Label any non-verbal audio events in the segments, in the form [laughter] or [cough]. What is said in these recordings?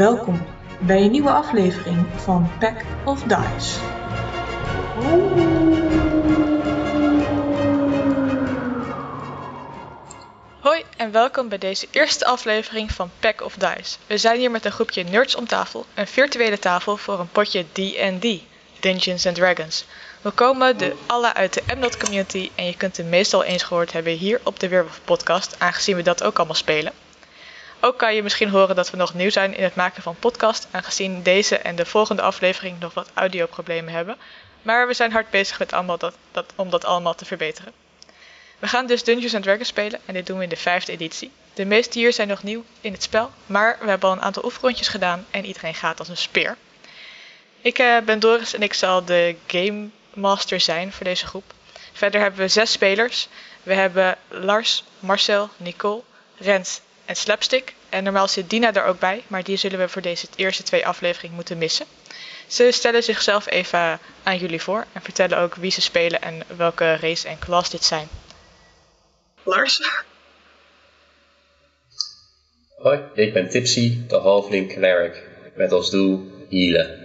Welkom bij een nieuwe aflevering van Pack of Dice. Hoi en welkom bij deze eerste aflevering van Pack of Dice. We zijn hier met een groepje nerds om tafel, een virtuele tafel voor een potje D&D, Dungeons and Dragons. We komen de alle uit de Mnot community en je kunt het meestal eens gehoord hebben hier op de Weerwolf podcast, aangezien we dat ook allemaal spelen. Ook kan je misschien horen dat we nog nieuw zijn in het maken van podcast, aangezien deze en de volgende aflevering nog wat audioproblemen hebben. Maar we zijn hard bezig met allemaal dat, dat, om dat allemaal te verbeteren. We gaan dus Dungeons Dragons spelen en dit doen we in de vijfde editie. De meeste hier zijn nog nieuw in het spel, maar we hebben al een aantal oefenrondjes gedaan en iedereen gaat als een speer. Ik uh, ben Doris en ik zal de Game Master zijn voor deze groep. Verder hebben we zes spelers. We hebben Lars, Marcel, Nicole, Rens en Slapstick. En normaal zit Dina er ook bij, maar die zullen we voor deze eerste twee afleveringen moeten missen. Ze stellen zichzelf even aan jullie voor en vertellen ook wie ze spelen en welke race en class dit zijn. Lars? Hoi, ik ben Tipsy, de halfling cleric, met als doel healen.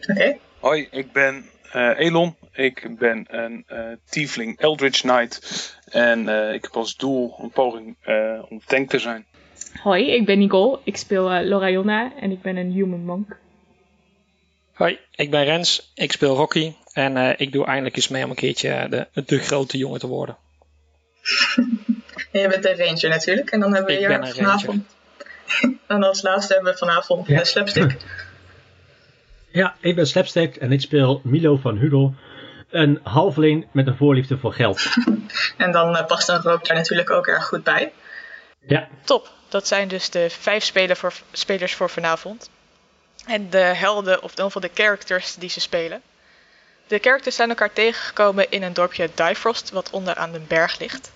Oké. Okay. Hoi, ik ben uh, Elon. Ik ben een uh, tiefling Eldritch Knight en uh, ik heb als doel een poging om tank te zijn. Hoi, ik ben Nicole. Ik speel uh, Lorayonna en ik ben een human monk. Hoi, ik ben Rens. Ik speel Rocky en uh, ik doe eindelijk eens mee om een keertje de, de grote jongen te worden. en [laughs] je bent de ranger natuurlijk. En dan hebben we hier vanavond... [laughs] en als laatste hebben we vanavond ja. slapstick. [laughs] ja, ik ben Slapstick en ik speel Milo van Hudel. Een halfling met een voorliefde voor geld. en dan uh, past een rook daar natuurlijk ook erg goed bij. Ja. Top. Dat zijn dus de vijf voor, spelers voor vanavond. En de helden, of in ieder de characters die ze spelen. De characters zijn elkaar tegengekomen in een dorpje Difrost, wat onder aan de berg ligt.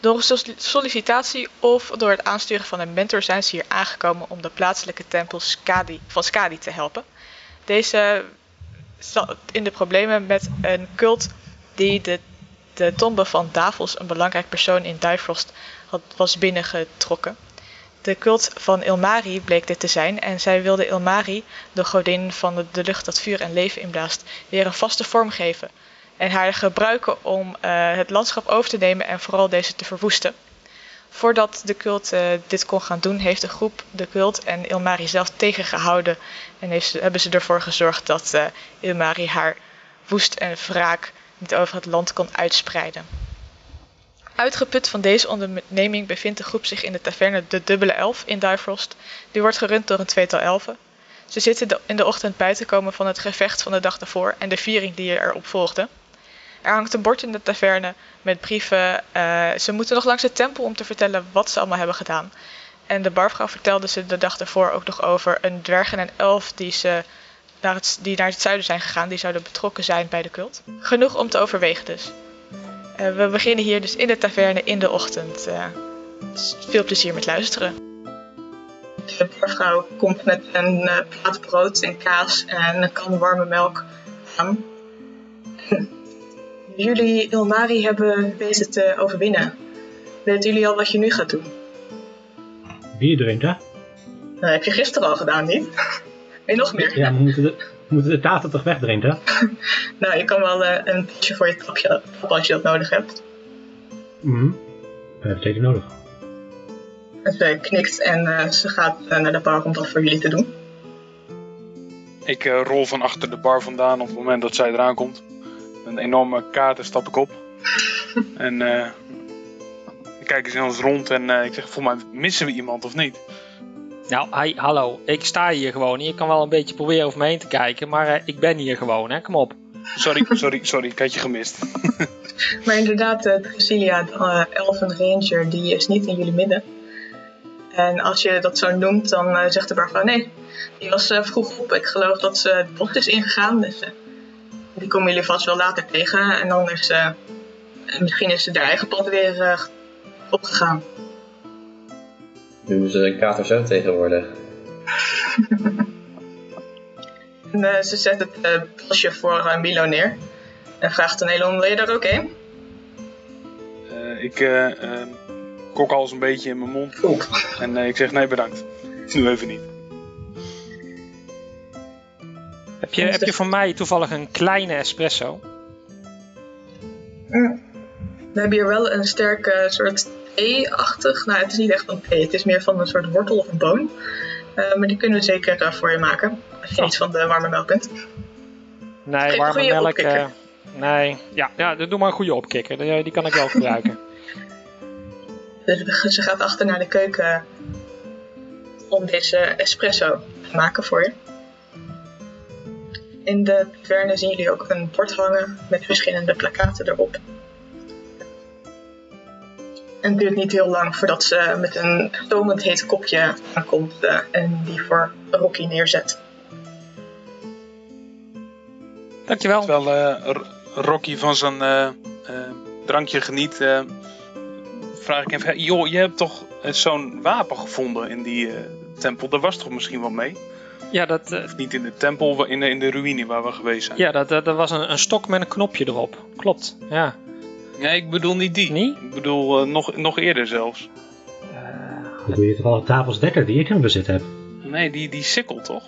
Door een sollicitatie of door het aansturen van een mentor zijn ze hier aangekomen om de plaatselijke tempel van Skadi te helpen. Deze zat in de problemen met een cult die de, de tombe van Davos, een belangrijk persoon in Difrost, had, was binnengetrokken. De cult van Ilmari bleek dit te zijn en zij wilde Ilmari, de godin van de, lucht dat vuur en leven inblaast, weer een vaste vorm geven en haar gebruiken om uh, het landschap over te nemen en vooral deze te verwoesten. Voordat de cult uh, dit kon gaan doen, heeft de groep de cult en Ilmari zelf tegengehouden en hebben ze ervoor gezorgd dat uh, Ilmari haar woest en wraak niet over het land kon uitspreiden. Uitgeput van deze onderneming bevindt de groep zich in de taverne De Dubbele Elf in Difrost. Die wordt gerund door een tweetal elfen. Ze zitten in de ochtend bij te komen van het gevecht van de dag daarvoor en de viering die erop volgde. Er hangt een bord in de taverne met brieven. Uh, ze moeten nog langs de tempel om te vertellen wat ze allemaal hebben gedaan. En de barvrouw vertelde ze de dag daarvoor ook nog over een dwerg en een elf die, ze naar het, die naar het zuiden zijn gegaan. Die zouden betrokken zijn bij de cult. Genoeg om te overwegen dus. Uh, we beginnen hier dus in de taverne in de ochtend. Uh, veel plezier met luisteren. De barvrouw komt met een uh, plaat brood en kaas en een kan warme melk aan. [laughs] jullie Ilmari hebben weten te overwinnen. Weten jullie al wat je nu gaat doen? Bier drinken? Dat heb je gisteren al gedaan, niet? Weet je nog meer? Ja, we moeten de, we moeten de taten toch wegdrinken? [laughs] nou, je kan wel uh, een pitje voor je tapje als je dat nodig hebt. Mhm. Dat heb ik nodig. En ze knikt en uh, ze gaat uh, naar de bar om dat voor jullie te doen. Ik rol van achter de bar vandaan op het moment dat zij eraan komt. Een enorme kaart stap ik op. [laughs] en ik kijk eens eens rond en ik zeg, voor mij missen we iemand of niet? Nou, hi, hallo. Ik sta hier gewoon. Je kan wel een beetje proberen over me heen te kijken, maar uh, ik ben hier gewoon, hè. Kom op. Sorry, sorry, sorry. Ik had je gemist. [laughs] maar inderdaad, uh, Drasilia, de uh, Elven Ranger, die is niet in jullie midden. En als je dat zo noemt, dan zegt de bar van nee, die was vroeg op. Ik geloof dat ze het bos is ingegaan. Dus die komen jullie vast wel later tegen. En dan is ze, misschien is ze haar eigen pad weer opgegaan. Noemen ze een kater zo tegenwoordig. [laughs] en, uh, ze zet het uh, plasje voor uh, Milo neer. En vraagt een hele wil je daar ook heen? ik kok alles een beetje in mijn mond. En ik zeg nee bedankt. Nu even niet. Heb je, heb je voor mij toevallig een kleine espresso? Mm. We hebben hier wel een sterke soort thee-achtig. Nou, het is niet echt een thee. Het is meer van een soort wortel of een boom. Eh, maar die kunnen we zeker eh, voor je maken. Als je Oh. iets van de warme melk bent. Nee, warme melk. eh, nee, ja, ja, doe maar een goede opkikker. Die, die kan ik wel gebruiken. [laughs] Dus ze gaat achter naar de keuken om deze espresso te maken voor je. In de taverne zien jullie ook een bord hangen met verschillende plakaten erop. En het duurt niet heel lang voordat ze met een stomend heet kopje aankomt eh, en die voor Rocky neerzet. Dankjewel. Terwijl eh, R- Rocky van zijn eh, eh, drankje geniet, eh, vraag ik even: joh, je hebt toch zo'n wapen gevonden in die eh, tempel? Daar was toch misschien wel mee? Ja, dat, eh, Of niet in de tempel, in de, in de ruïne waar we geweest zijn? ja dat, dat, dat was een, een stok met een knopje erop. Klopt, ja. Nee, ik bedoel niet die. Niet? Ik bedoel eh, nog, nog eerder zelfs. Hoe doe je het wel tafels dekker die ik in bezit heb? Nee, die, die sikkel toch?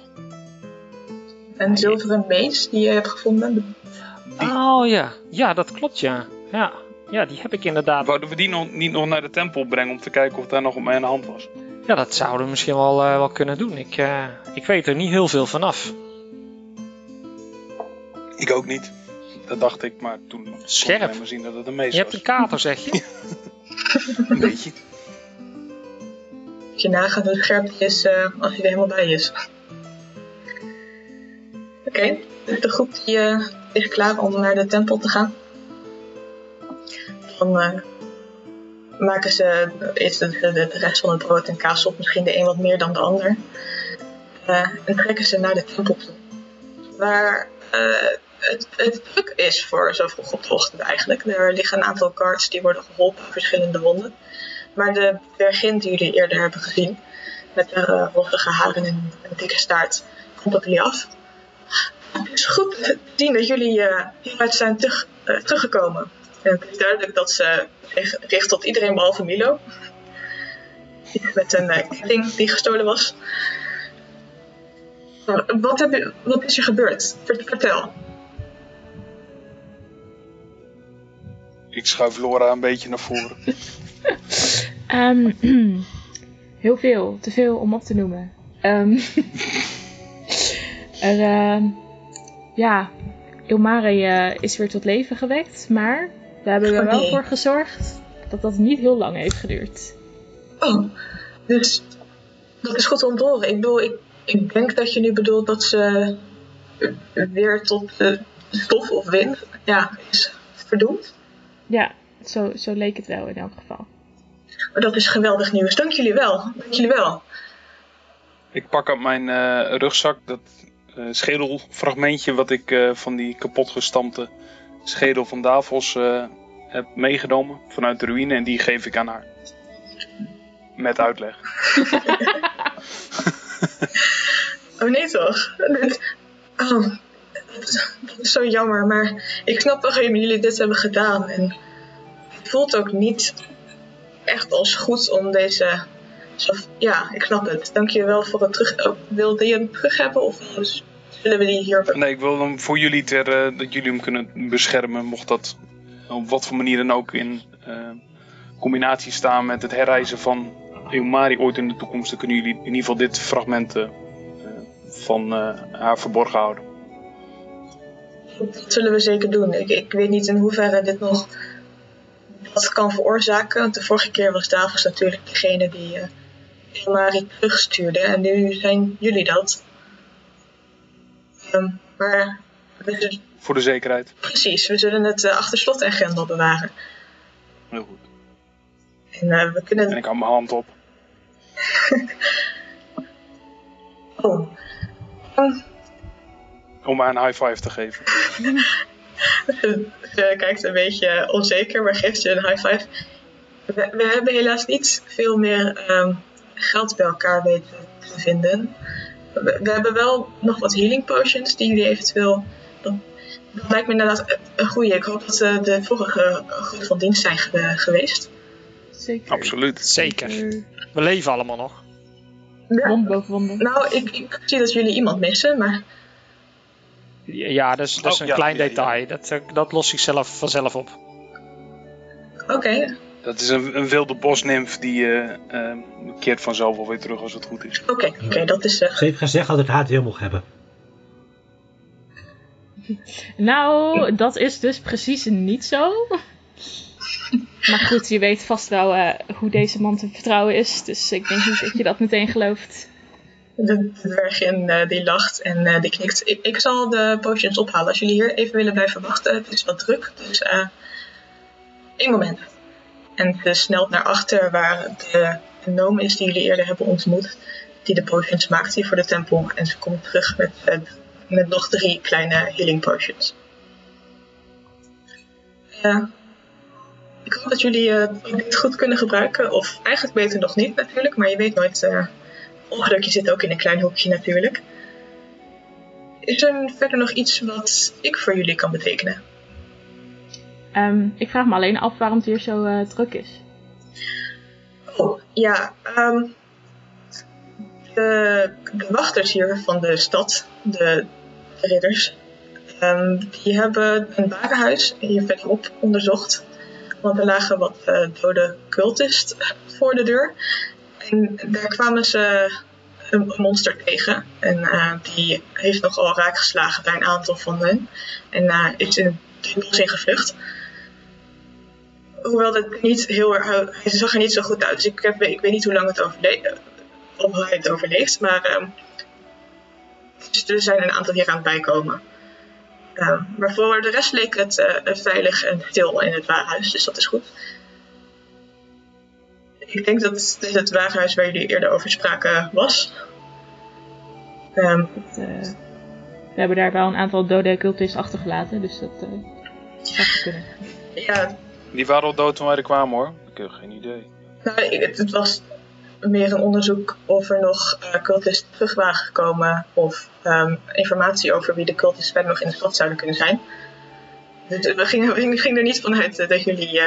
Een zilveren mees die je hebt gevonden. Die, Oh ja, ja, dat klopt ja. Ja, ja die heb ik inderdaad. Wouden we die nog, niet nog naar de tempel brengen om te kijken of daar nog op mijn hand was? Ja, dat zouden we misschien wel, eh, wel kunnen doen. Ik, eh, ik weet er niet heel veel vanaf. Ik ook niet. Dat dacht ik, maar toen kon ik Scherp. maar zien dat het een mees Je hebt een kater, zeg je? [laughs] Een beetje. Als je nagaat hoe scherp die is eh, als hij er helemaal bij is. Oké, de groep die, eh, is klaar om naar de tempel te gaan. Dan eh, maken ze is de, de, de rest van het brood en kaas op, misschien de een wat meer dan de ander. Eh, en trekken ze naar de tempel toe. Waar eh, het, het druk is voor zo vroeg op de ochtend eigenlijk. Er liggen een aantal guards die worden geholpen aan verschillende wonden. Maar de dwergin die jullie eerder hebben gezien, met haar uh, rossige haren en een dikke staart, komt op jullie af. Het is goed te zien dat jullie eh, hieruit zijn terug, eh, teruggekomen. En het is duidelijk dat ze richt tot iedereen behalve Milo. Met een eh, ketting die gestolen was. Nou, Wat, wat is er gebeurd? Vert- Vertel. Ik schuif Laura een beetje naar voren. [laughs] Ehm, [clears throat] heel veel. Te veel om op te noemen. Ehm, [laughs] er, ehm, ja, Ilmare eh, is weer tot leven gewekt, maar we hebben er Oh, wel nee. voor gezorgd dat dat niet heel lang heeft geduurd. Oh, dus dat is goed om te horen. Ik bedoel, ik, ik denk dat je nu bedoelt dat ze weer tot eh, stof of wind ja, is verdoemd. Ja, zo, zo leek het wel in elk geval. Maar dat is geweldig nieuws. Dank jullie wel. Dank jullie wel. Ik pak uit mijn eh, rugzak dat eh, schedelfragmentje wat ik eh, van die kapotgestampte schedel van Davos eh, heb meegenomen vanuit de ruïne en die geef ik aan haar. Met uitleg. [laughs] Oh nee toch? Dit- [laughs] Oh, [laughs] zo jammer, maar ik snap waarom jullie dit hebben gedaan. En het voelt ook niet echt als goed om deze... Ja, ik snap het. Dank je wel voor het terug... oh, wilde je hem terug hebben of zullen we die hier... Nee, ik wil hem voor jullie ter, eh, dat jullie hem kunnen beschermen, mocht dat op wat voor manier dan ook in eh, combinatie staan met het herreizen van Eumari ooit in de toekomst. Dan kunnen jullie in ieder geval dit fragment eh, eh, van eh, haar verborgen houden. Dat zullen we zeker doen. Ik, ik weet niet in hoeverre dit nog wat kan veroorzaken. Want de vorige keer was Davos natuurlijk degene die eh Ilmari terugstuurde. En nu zijn jullie dat. Ehm, maar zullen- Voor de zekerheid. precies, we zullen het eh, achter slot en grendel bewaren. Heel goed. En eh, we kunnen... En ik hou mijn hand op. [laughs] Oh. Ehm, Om haar een high five te geven. [laughs] Ze kijkt een beetje onzeker, maar geeft je een high five. We, we hebben helaas niet veel meer ehm, geld bij elkaar weten te vinden. We, we hebben wel nog wat healing potions die jullie eventueel. Dat, dat lijkt me inderdaad een goede. Ik hoop dat eh, de vorige goed van dienst zijn ge- geweest. Zeker. Absoluut. Zeker. Eh, We leven allemaal nog. Ja. Wond boven wonden. Nou, ik, ik zie dat jullie iemand missen, maar Ja, dat is, dat is Oh, een ja, klein ja, ja. detail. Dat, eh, dat lost zichzelf vanzelf op. Oké, Dat is een, een wilde bosnimf die eh, eh, keert vanzelf wel weer terug als het goed is. oké, oké, dat is... eh, Ze heeft gezegd dat het haar deel mocht hebben. [laughs] Nou, dat is dus precies niet zo. [laughs] Maar goed, je weet vast wel eh, hoe deze man te vertrouwen is. Dus ik denk niet dat je dat meteen gelooft. De dwergin eh, die lacht en eh, die knikt. Ik, ik zal de potions ophalen als jullie hier even willen blijven wachten. Het is wat druk, dus eh één moment. En ze snelt naar achter waar de gnome is die jullie eerder hebben ontmoet. Die de potions maakt hier voor de tempel. En ze komt terug met, met nog drie kleine healing potions. Ik hoop dat jullie dit goed kunnen gebruiken. Of eigenlijk beter nog niet natuurlijk, maar je weet nooit... ongelukje zit ook in een klein hoekje natuurlijk. Is er verder nog iets wat ik voor jullie kan betekenen? Ehm, ik vraag me alleen af waarom het hier zo eh, druk is. Oh, ja. ehm, de, de wachters hier van de stad, de, de ridders, ehm, die hebben een warenhuis hier verderop onderzocht. Want er lagen wat eh, dode cultist voor de deur. Daar kwamen ze een monster tegen. En eh, die heeft nogal raak geslagen bij een aantal van hen. En eh, is in het bos gevlucht. Hoewel dat niet heel erg. Hij zag er niet zo goed uit. Dus ik, heb, ik weet niet hoe lang het. Of hij het overleeft. Maar ehm, dus er zijn een aantal hier aan het bijkomen. Ehm, maar voor de rest leek het eh, veilig en stil in het warenhuis. Dus dat is goed. Ik denk dat dit het warenhuis waar jullie eerder over spraken was. Ehm, Het, eh, we hebben daar wel een aantal dode cultisten achtergelaten, dus dat eh zou kunnen. ja, Die waren al dood toen wij er kwamen hoor. Ik heb geen idee. Nou, ik- het, het was meer een onderzoek of er nog eh cultisten terug waren gekomen of ehm, informatie over wie de cultisten verder nog in de stad zouden kunnen zijn. Dus we gingen, we gingen er niet vanuit dat jullie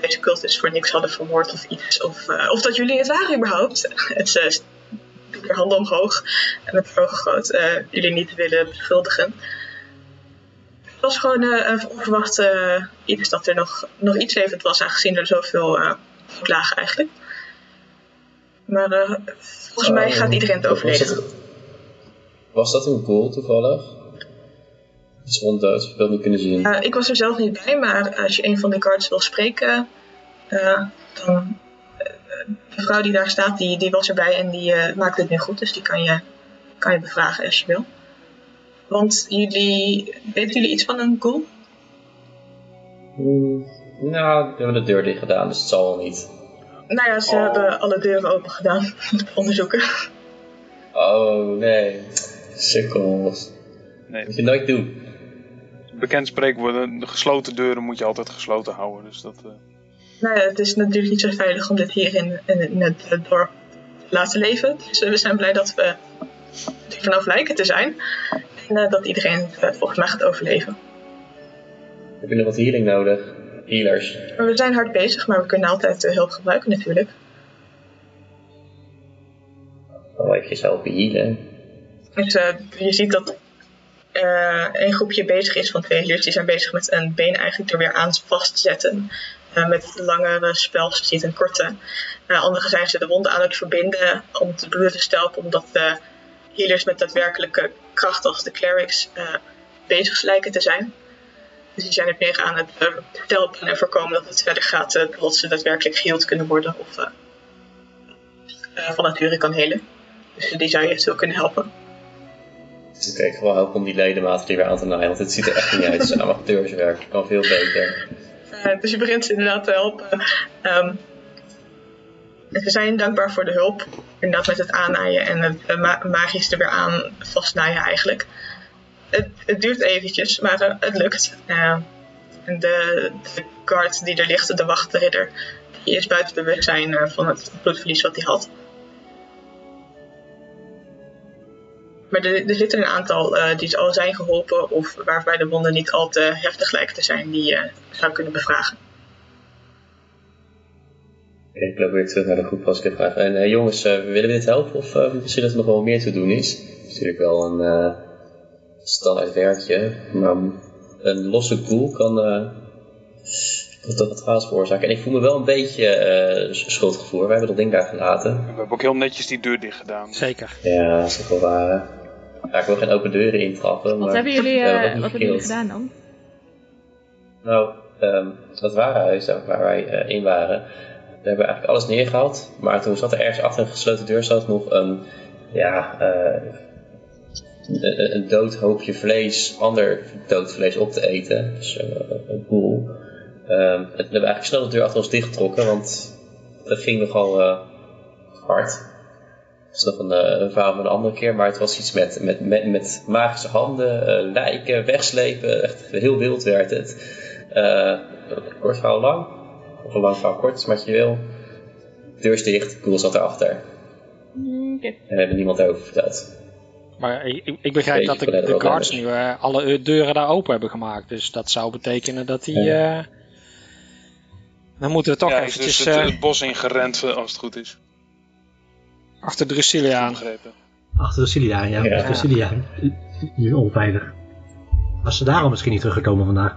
deze cultisten voor niks hadden vermoord of iets. Of, eh, of dat jullie het waren überhaupt. [laughs] Het uh, weer handen omhoog en met ogen groot eh, jullie niet willen beschuldigen. Het was gewoon eh, een onverwacht eh, iets dat er nog, nog iets levend was, aangezien er zoveel eh lagen eigenlijk. Maar eh, volgens mij gaat iedereen het overleven. was dat een goal toevallig? Niet kunnen zien. Eh, ik was er zelf niet bij, maar als je een van de guards wil spreken, eh, dan. eh, de vrouw die daar staat, die, die was erbij en die eh, maakt het nu goed, dus die kan je, kan je bevragen als je wil. Want jullie. weten jullie iets van een ghoul? Hmm, nou, we hebben de deur dicht gedaan, dus het zal wel niet. Nou ja, ze Oh. hebben alle deuren open gedaan [laughs] om te onderzoeken. Oh nee, sukkels. Nee. Moet je nooit doen. Bekend spreekwoord, de gesloten deuren moet je altijd gesloten houden. Dus dat, Nou ja, het is natuurlijk niet zo veilig om dit hier in, in, in het dorp te laten leven. Dus eh, we zijn blij dat we er vanaf lijken te zijn. En eh, dat iedereen het volgens mij gaat overleven. Heb je nog wat healing nodig? Healers. Maar we zijn hard bezig, maar we kunnen altijd hulp gebruiken natuurlijk. Wel eventjes helpen healen. Dus eh, je ziet dat een groepje bezig is van healers. Die zijn bezig met een been eigenlijk er weer aan vast te zetten. Eh, met langere spels, je ziet een korte. Uh, anderen zijn ze de wonden aan het verbinden om het bloed te stelpen. Omdat de healers met daadwerkelijke kracht als de clerics eh, bezig lijken te zijn. Dus die zijn het meer aan het uh, stelpen en voorkomen dat het verder gaat uh, tot ze daadwerkelijk geheeld kunnen worden. Of uh, van nature kan helen. Dus die zou je zo kunnen helpen. Okay, ik ga wel helpen om die ledematen weer aan te naaien, want het ziet er echt niet uit. Het is amateurswerk, het kan veel beter. Uh, dus je begint ze inderdaad te helpen. Um, ze zijn dankbaar voor de hulp. Inderdaad met het aannaaien en het ma magisch er weer aan vastnaaien eigenlijk. Het, het duurt eventjes, maar uh, het lukt. en de, de guard die er ligt, de wachtridder, die is buiten bewustzijn van het bloedverlies wat hij had. Maar er, er zitten een aantal uh, die al zijn geholpen of waarbij de wonden niet al te heftig lijken te zijn, die je uh, zou kunnen bevragen. Ik loop weer terug naar de groep als ik heb vragen. En uh, jongens, willen we dit helpen of misschien dat er nog wel meer te doen is? Het is natuurlijk wel een standaard werkje. Maar een losse koel kan, eh toch wat chaos veroorzaken. En ik voel me wel een beetje eh, schuldgevoel. We hebben dat ding daar gelaten. We hebben ook heel netjes die deur dicht gedaan. Zeker. Ja, dat is toch wel waar. Ja, ik wil geen open deuren intrappen. Wat maar hebben jullie, we eh, niet wat hebben jullie gedaan dan? Nou, ehm dat warenhuis daar waar wij eh, in waren, daar hebben we eigenlijk alles neergehaald. Maar toen zat er ergens achter een gesloten deur zat nog een, ja, eh, een, een dood hoopje vlees, ander dood vlees op te eten. Dus eh, een boel. En toen hebben we eigenlijk snel de deur achter ons dichtgetrokken, want dat ging nogal eh, hard. Dat is nog een, een verhaal van een andere keer, maar het was iets met, met, met, met magische handen, eh, lijken, wegslepen. Echt heel wild werd het. Eh, kort verhaal lang, of een lang verhaal kort, is wat je wil. Deur is dicht, Koel zat erachter. Mm, Oké. En we hebben niemand daarover verteld. Maar ik, ik- begrijp dat de, de guards damage. nu eh, alle deuren daar open hebben gemaakt. Dus dat zou betekenen dat die... Ja. eh, dan moeten we toch ja, eventjes dus het, het bos ingerend, als het goed is. Achter de Drusilia aan. Begrepen. Achter de Cilia, ja. Ja. Achter de onveilig. Was ze daarom misschien niet teruggekomen vandaag?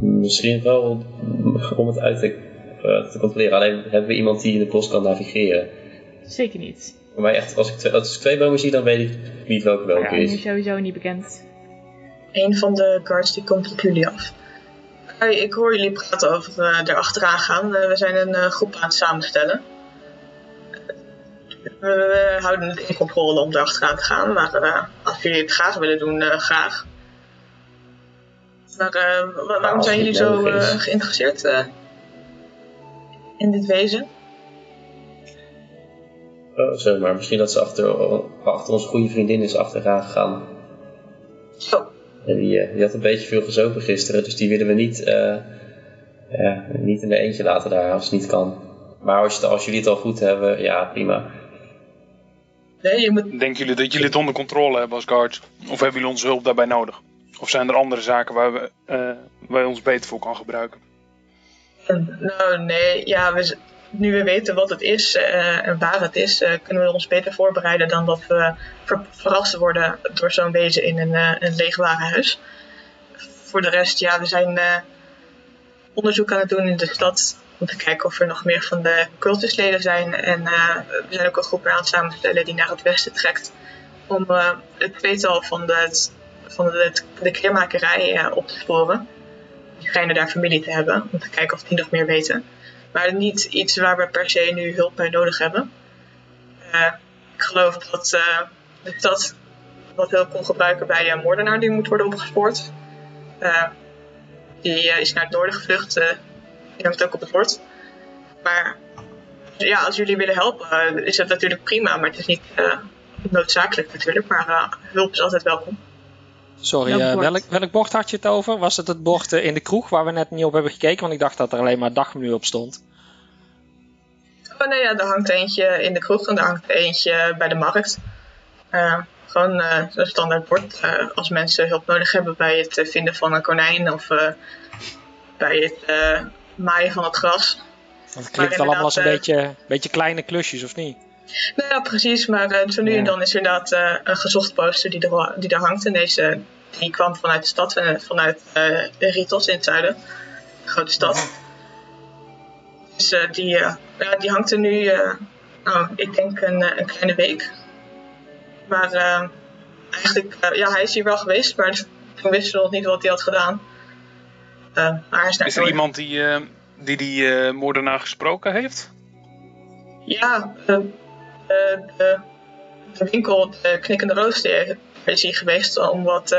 Misschien wel om het uit te, eh, te controleren. Alleen hebben we iemand die in het bos kan navigeren. Zeker niet. Voor mij echt, als ik, twee- als ik twee bomen zie, dan weet ik niet welke welke Ja, nu is. sowieso niet bekend. Een van de guards die komt op jullie af. Hey, ik hoor jullie praten over eh erachteraan gaan. Eh, we zijn een eh, groep aan het samenstellen. We, houden het in controle om erachteraan te gaan, maar eh, als jullie het graag willen doen, eh, graag. Maar eh, wa- waarom als zijn jullie zo geïnteresseerd in dit wezen? Oh, zo, maar misschien dat ze achter, achter onze goede vriendin is achteraan gegaan. Zo, En die, die had een beetje veel gezopen gisteren, dus die willen we niet, niet in de eentje laten daar als het niet kan. Maar als, als jullie het al goed hebben, ja, prima. Nee, je moet Denken jullie dat jullie het onder controle hebben als guards? Of hebben jullie onze hulp daarbij nodig? Of zijn er andere zaken waar we eh, waar je ons beter voor kan gebruiken? Nou, nee, ja, we, nu we weten wat het is eh, en waar het is, eh, kunnen we ons beter voorbereiden dan dat we ver- verrast worden door zo'n wezen in een, eh, een leeg warenhuis. Voor de rest, ja, we zijn eh, onderzoek aan het doen in de stad om te kijken of er nog meer van de cultusleden zijn. En eh, we zijn ook een groep aan het samenstellen die naar het westen trekt om eh, het tweetal van de, van de, de eh, op te sporen die schijnen daar familie te hebben, om te kijken of die nog meer weten. Maar niet iets waar we per se nu hulp bij nodig hebben. Ik geloof dat de stad wat hulp kon gebruiken bij een moordenaar die moet worden opgespoord. Die eh, is naar het noorden gevlucht, eh die hangt ook op het bord. Maar ja, als jullie willen helpen, eh, is dat natuurlijk prima, maar het is niet eh, noodzakelijk natuurlijk. Maar eh, hulp is altijd welkom. Sorry, Welk eh, bord? welk, welk bord had je het over? Was het het bord eh, in de kroeg waar we net niet op hebben gekeken? Want ik dacht dat er alleen maar dagmenu op stond. Oh nee, ja, er hangt eentje in de kroeg en er hangt eentje bij de markt. Eh, gewoon eh, een standaard bord. eh, als mensen hulp nodig hebben bij het eh, vinden van een konijn of bij het maaien van het gras. Want het klinkt allemaal als een beetje, beetje kleine klusjes, of niet? Nou ja, precies. Maar zo nu en dan is er inderdaad een gezocht poster die er, die er hangt. En deze die kwam vanuit de stad, vanuit eh Ritos in het zuiden. Een grote stad. Dus die, ja, die hangt er nu, nou, ik denk een, een kleine week. Maar eh, eigenlijk, eh, ja, hij is hier wel geweest, maar toen wisten we nog niet wat hij had gedaan. Eh, maar hij is Is er iemand die eh, die, die moordenaar gesproken heeft? Ja, de, de winkel, de Knikkende Roos, die is hier geweest om wat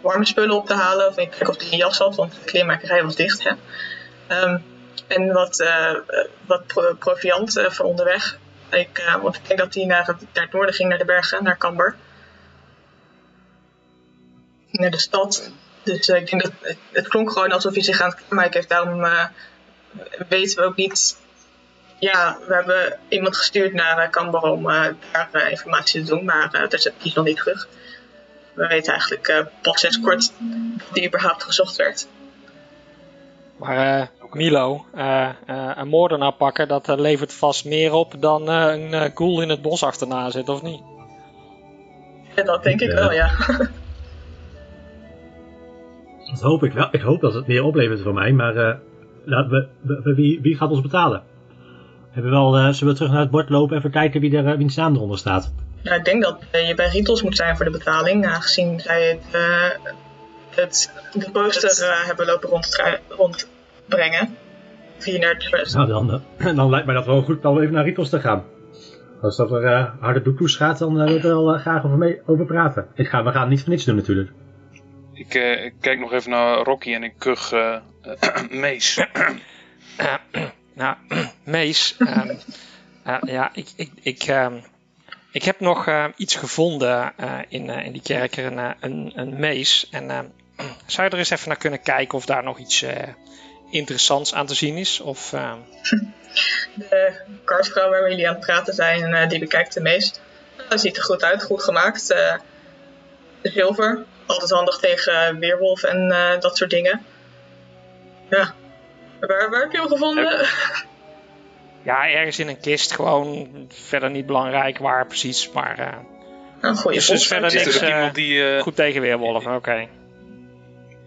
warme spullen op te halen. Of ik kijk of hij een jas had, want de kleermakerij was dicht. Hè. Ehm, en wat, eh, wat pro- proviant voor onderweg. Ik, want ik denk dat hij naar het, naar het noorden ging, naar de bergen, naar Camber. Naar de stad. Dus eh, ik denk dat het, klonk gewoon alsof hij zich aan het klaarmaken heeft. Daarom eh, weten we ook niet ja, we hebben iemand gestuurd naar uh, Camber om daar informatie te doen, maar dat is nog niet terug. We weten eigenlijk pas sinds kort dat die überhaupt gezocht werd. Maar Milo, eh, eh, een moordenaar pakken, dat eh, levert vast meer op dan eh, een eh, ghoul in het bos achterna zit, of niet? En dat denk ik Ja. wel, ja. [laughs] Dat hoop ik wel. Ik hoop dat het meer oplevert voor mij, maar eh, laten we, we- wie, wie gaat ons betalen? Hebben we wel, eh, zullen we terug naar het bord lopen en even kijken wie er, wiens naam eronder staat? Nou, ik denk dat je bij Ritos moet zijn voor de betaling, aangezien zij het, eh, het, de poster eh, hebben lopen rondtrui- rondbrengen. Via Nerd Trust. Nou, dan, eh, [clears throat] dan lijkt mij dat wel goed om even naar Ritos te gaan. Als dat er eh, harde doekloes gaat, dan eh, wil ik er wel eh, graag over, mee, over praten. Ik ga, we gaan niet voor niets doen natuurlijk. Ik, eh, ik kijk nog even naar Rocky en ik kuch [clears throat] Mees. [clears throat] Nou, Mees. ehm, eh, ja, ik, ik, ik, ehm, ik heb nog eh, iets gevonden eh, in, eh, in die kerk, een, een, een mees. En ehm, zou je er eens even naar kunnen kijken of daar nog iets eh, interessants aan te zien is? Of, ehm, [laughs] De karsvrouw waar jullie aan het praten zijn, eh, die bekijkt de meest. Dat ziet er goed uit, goed gemaakt. eh, zilver, altijd handig tegen weerwolf en eh, dat soort dingen. Ja. Waar, waar heb je hem gevonden? [laughs] ja, ergens in een kist, gewoon verder niet belangrijk waar precies, maar eh, Een goede Dus is vondst, verder niks, iemand die, eh, goed tegen weerwolven, oké.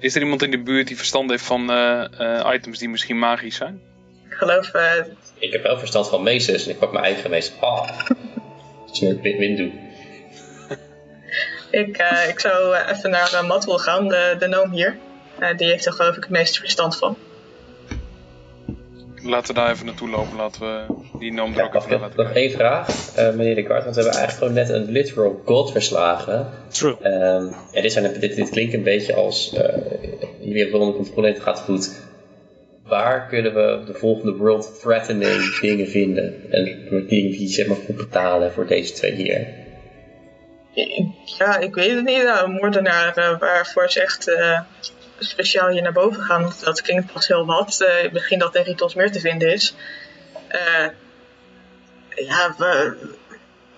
Is er iemand in de buurt die verstand heeft van eh, eh, items die misschien magisch zijn? Ik geloof, eh, Ik heb wel verstand van meesters en ik pak mijn eigen meester. Ah. Dat is doen. ik, eh, ik zou even naar uh, Matwell gaan, de, de noom hier. Eh, die heeft er geloof ik het meeste verstand van. Laten we daar even naartoe lopen. Laten we die noem er Ja, ook nog, even naar nog, laten nog kijken. één vraag, eh, meneer de Kart. Want we hebben eigenlijk gewoon net een literal god verslagen. True. Ehm, en dit, zijn, dit, dit klinkt een beetje als... eh jullie hebben onder controle, het gaat goed. Waar kunnen we de volgende world-threatening [laughs] dingen vinden? En dingen die zeg maar goed betalen voor deze twee hier. Ja, ik weet het niet. Nou, een moordenaar eh, waarvoor ze echt eh, speciaal hier naar boven gaan. Dat klinkt pas heel wat. Eh, misschien dat er Ritos meer te vinden is. Eh, ja,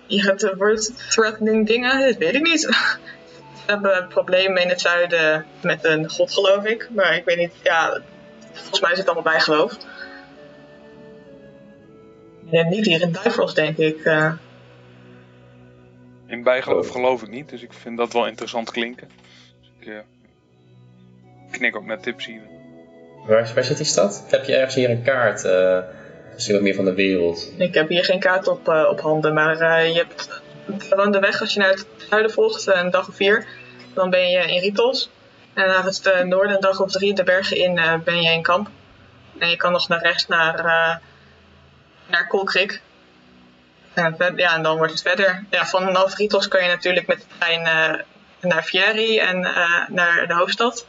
je hebt word threatening dingen, dat weet ik niet. [laughs] We hebben problemen in het zuiden met een god, geloof ik. Maar ik weet niet, ja, volgens mij is het allemaal bijgeloof. Niet hier in Bifrost, denk ik. eh. In bijgeloof geloof ik niet, dus ik vind dat wel interessant klinken. Dus ik knik ook naar Tipsy. Waar, waar zit die stad? Heb je ergens hier een kaart? eh misschien wat meer van de wereld. Ik heb hier geen kaart op, eh, op handen, maar eh, je hebt gewoon de weg als je naar het zuiden volgt, een dag of vier, dan ben je in Ritos. En naar het noorden, een dag of drie, de bergen in, eh, ben je in kamp. En je kan nog naar rechts naar, eh naar Kolkrik. En, ja, en dan wordt het verder. Ja, vanaf Ritos kan je natuurlijk met de trein eh, naar Fieri en eh, naar de hoofdstad.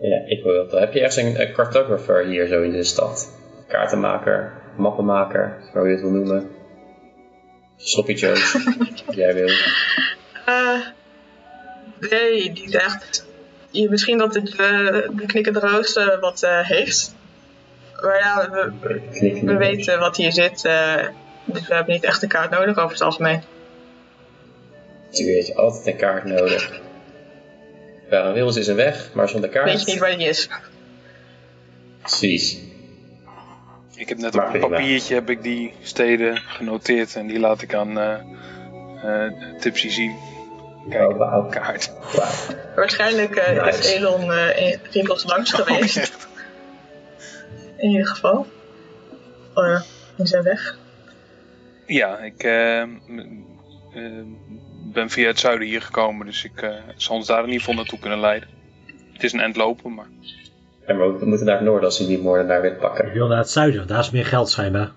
Ja, ik wil dat. Heb je ergens een, een cartographer hier zo in de stad? Kaartenmaker, mappenmaker, zo je het wil noemen. Sloppy Joe, als jij wil. Eh, nee, niet echt. Je, misschien dat het, eh, de knikkende roos eh, wat heeft. Maar ja, we, we weten wat hier zit. dus we hebben niet echt een kaart nodig over het algemeen. Natuurlijk je altijd een kaart nodig. Waar een wil is, is een weg, maar zonder kaart. Weet je niet waar die is. Precies. Ik heb net Maar op een prima. papiertje heb ik die steden genoteerd en die laat ik aan eh eh, Tipsy zien. Kijk, Oh, kaart. Waarschijnlijk eh, Nice. is Elon eh in Rinkels langs geweest. echt. In ieder geval. Oh ja, in zijn weg. Ja, ik ben via het zuiden hier gekomen, dus ik eh, zal ons daar in ieder geval naartoe kunnen leiden. Het is een eind lopen, maar Ja, maar we moeten naar het noorden als we die moordenaar weer Ik pakken. wil naar het zuiden, daar is meer geld schijnbaar.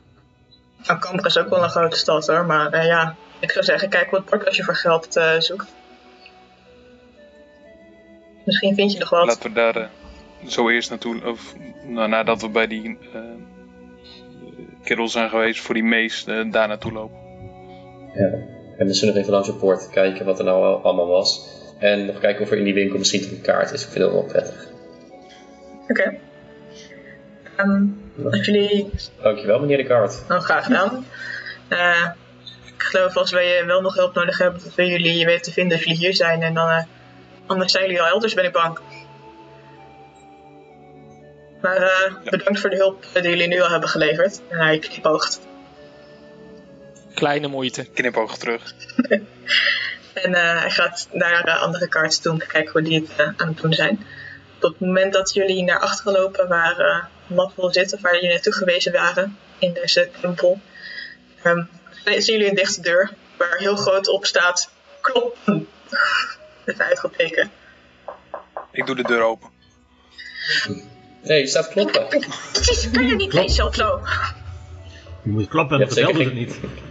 Nou, Kamper is ook wel een grote stad hoor. Maar eh, ja, ik zou zeggen, kijk wat bord als je voor geld eh, zoekt. Misschien vind je nog wat. laten we daar zo eerst naartoe, of nou, nadat we bij die eh kerel zijn geweest voor die mees, daar naartoe lopen. Ja. En we zullen nog even langs de poort kijken wat er nou al- allemaal was. En nog kijken of er in die winkel misschien toch een kaart is. Ik vind dat wel prettig. Oké. Ehm, als jullie Dankjewel meneer de kaart. Nou, graag gedaan. Eh, ik geloof als wij eh, wel nog hulp nodig hebben, dat we jullie weten te vinden als jullie hier zijn. En dan, eh, anders zijn jullie al elders, ben ik bang. Maar bedankt voor de hulp die jullie nu al hebben geleverd. En hij knipoogt. Kleine moeite. Knipoog terug. [laughs] En eh, hij gaat naar eh, andere kaarten toe om te kijken hoe die het eh, aan het doen zijn. Op het moment dat jullie naar achteren lopen waar uh, Matt wil zitten, waar jullie naartoe gewezen waren in deze tempel, ehm, zien jullie een dichte deur waar heel groot op staat kloppen. [laughs] Even uitgekeken. Ik doe de deur open. Nee, je staat kloppen. Precies, [laughs] kan je niet lezen of zo? Je moet klappen Je en hebt vertelde zeker het niet.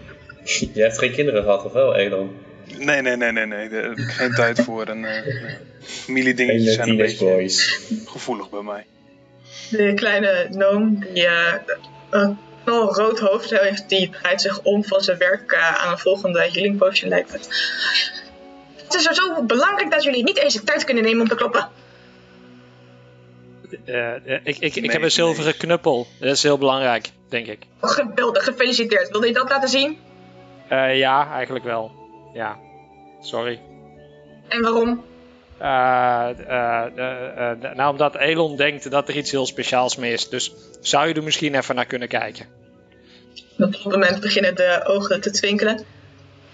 [laughs] Je hebt geen kinderen gehad, of wel, Elon? Nee, nee, nee, nee, nee. Daar heb ik geen tijd voor. En, eh Geen familiedingetjes eh, zijn een beetje boys. gevoelig bij mij. De kleine noom die eh, een rood hoofd heeft, die draait zich om van zijn werk eh, aan een volgende healing potion lijkt het. Het is zo belangrijk dat jullie niet eens de tijd kunnen nemen om te kloppen. Eh, eh, ik ik, ik Nee, heb een zilveren nee. knuppel. Dat is heel belangrijk, denk ik. Geweldig, gefeliciteerd. Wilde je dat laten zien? Eh, ja, eigenlijk wel. Ja. Sorry. En waarom? Eh, eh, nou, omdat Elon denkt dat er iets heel speciaals mee is. Dus zou je er misschien even naar kunnen kijken? Op dat moment beginnen de ogen te twinkelen.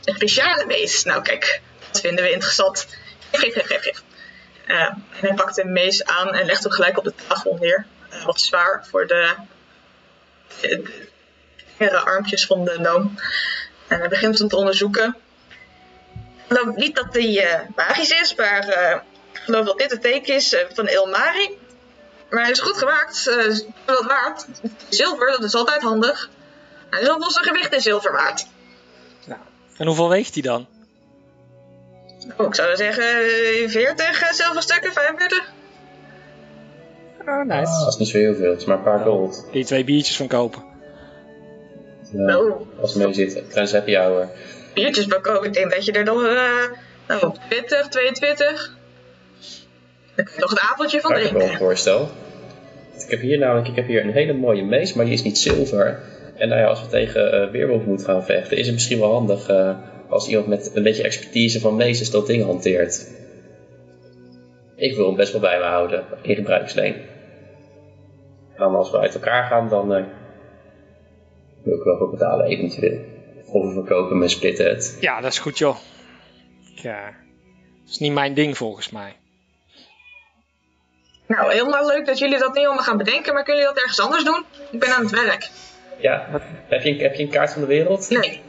Een speciale mees. Nou kijk, dat vinden we interessant. Geef, geef, geef, geef. En hij pakt een mees aan en legt hem gelijk op de tafel neer. Wat zwaar voor de, de, de armpjes van de noom. En hij begint hem te onderzoeken. Ik geloof niet dat hij eh, magisch is, maar eh, ik geloof dat dit het teken is eh, van Ilmari. Maar hij is goed gemaakt. eh, wat waard. Zilver, dat is altijd handig. Hij is alvast een gewicht in zilver waard. En hoeveel weegt hij dan? Oh, ik zou zeggen eh, 40 eh, zilverstukken, 45. Oh, nice. Dat is niet zo heel veel, het is maar een paar gold. Kun je twee biertjes van kopen? Ja, Oh, als het mee zit, klein happy hour. biertjes bakken. Ik denk dat je er dan eh nou, 20, 22. Dan kun je nog een avondje van Waar ik wel een drinken. voorstel. Ik heb hier namelijk ik heb hier een hele mooie mees, maar die is niet zilver. En nou ja, als we tegen eh weerwolf moeten gaan vechten, is het misschien wel handig eh, als iemand met een beetje expertise van meesters dat ding hanteert. Ik wil hem best wel bij me houden in gebruiksleen. En als we uit elkaar gaan, dan eh, wil ik wel voor betalen eventueel. Of we verkopen en splitten het. Ja, dat is goed joh. Ja. Dat is niet mijn ding volgens mij. Nou, helemaal leuk dat jullie dat niet allemaal gaan bedenken, maar kunnen jullie dat ergens anders doen? Ik ben aan het werk. Ja, heb je, een- heb je een kaart van de wereld? Nee,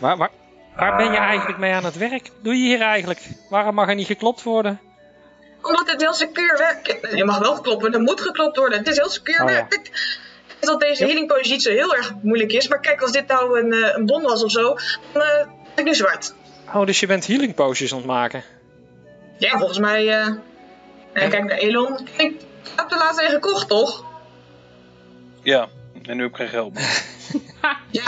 Waar, waar, waar ben je eigenlijk mee aan het werk? Wat Doe je hier eigenlijk? Waarom mag er niet geklopt worden? omdat het heel secuur werkt. Je mag wel kloppen, er moet geklopt worden. Het is heel secuur Oh, werk. Dat deze healing potion niet zo heel erg moeilijk is, maar kijk, als dit nou een, eh, een bon was of zo, dan eh, ben ik nu zwart. Oh, dus je bent healing potions aan het maken. Ja, volgens mij. eh en kijk naar Elon. Ik heb er laatst een gekocht, toch? Ja, en nu heb ik geen geld meer. [laughs] Ja.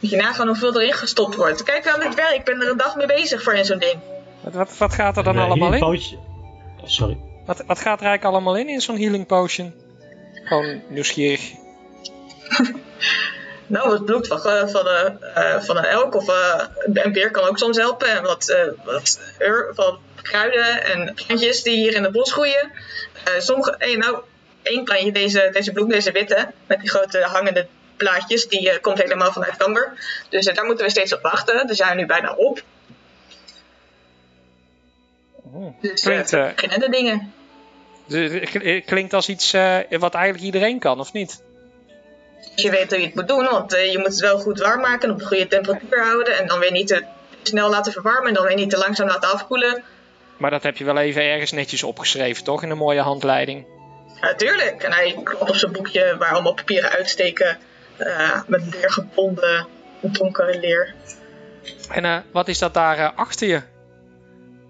Moet je nagaan hoeveel erin gestopt wordt. Kijk aan het werk, ik ben er een dag mee bezig voor in zo'n ding. Wat, wat, wat gaat er dan eh, allemaal in? healing potion- Sorry. Wat, wat gaat er eigenlijk allemaal in in zo'n healing potion? Gewoon nieuwsgierig. [laughs] Nou, wat bloed van, eh, van, eh, eh, van een elk of een beer kan ook soms helpen. En wat, wat van kruiden en plantjes die hier in het bos groeien. Sommige, hey, nou, één plantje, deze, deze bloem, deze witte, met die grote hangende plaatjes, die komt helemaal vanuit Camber. Dus daar moeten we steeds op wachten. Die zijn nu bijna op. Oh. Dus Klinkt, verschillende dingen. de- Klinkt als iets wat eigenlijk iedereen kan, of niet? Je weet hoe je het moet doen, want eh, je moet het wel goed warm maken, op de goede temperatuur houden en dan weer niet te snel laten verwarmen en dan weer niet te langzaam laten afkoelen. Maar dat heb je wel even ergens netjes opgeschreven, toch? In een mooie handleiding. Natuurlijk. En hij klopt op zijn boekje waar allemaal papieren uitsteken. eh, met leer gebonden, donkere leer. En eh, wat is dat daar achter je?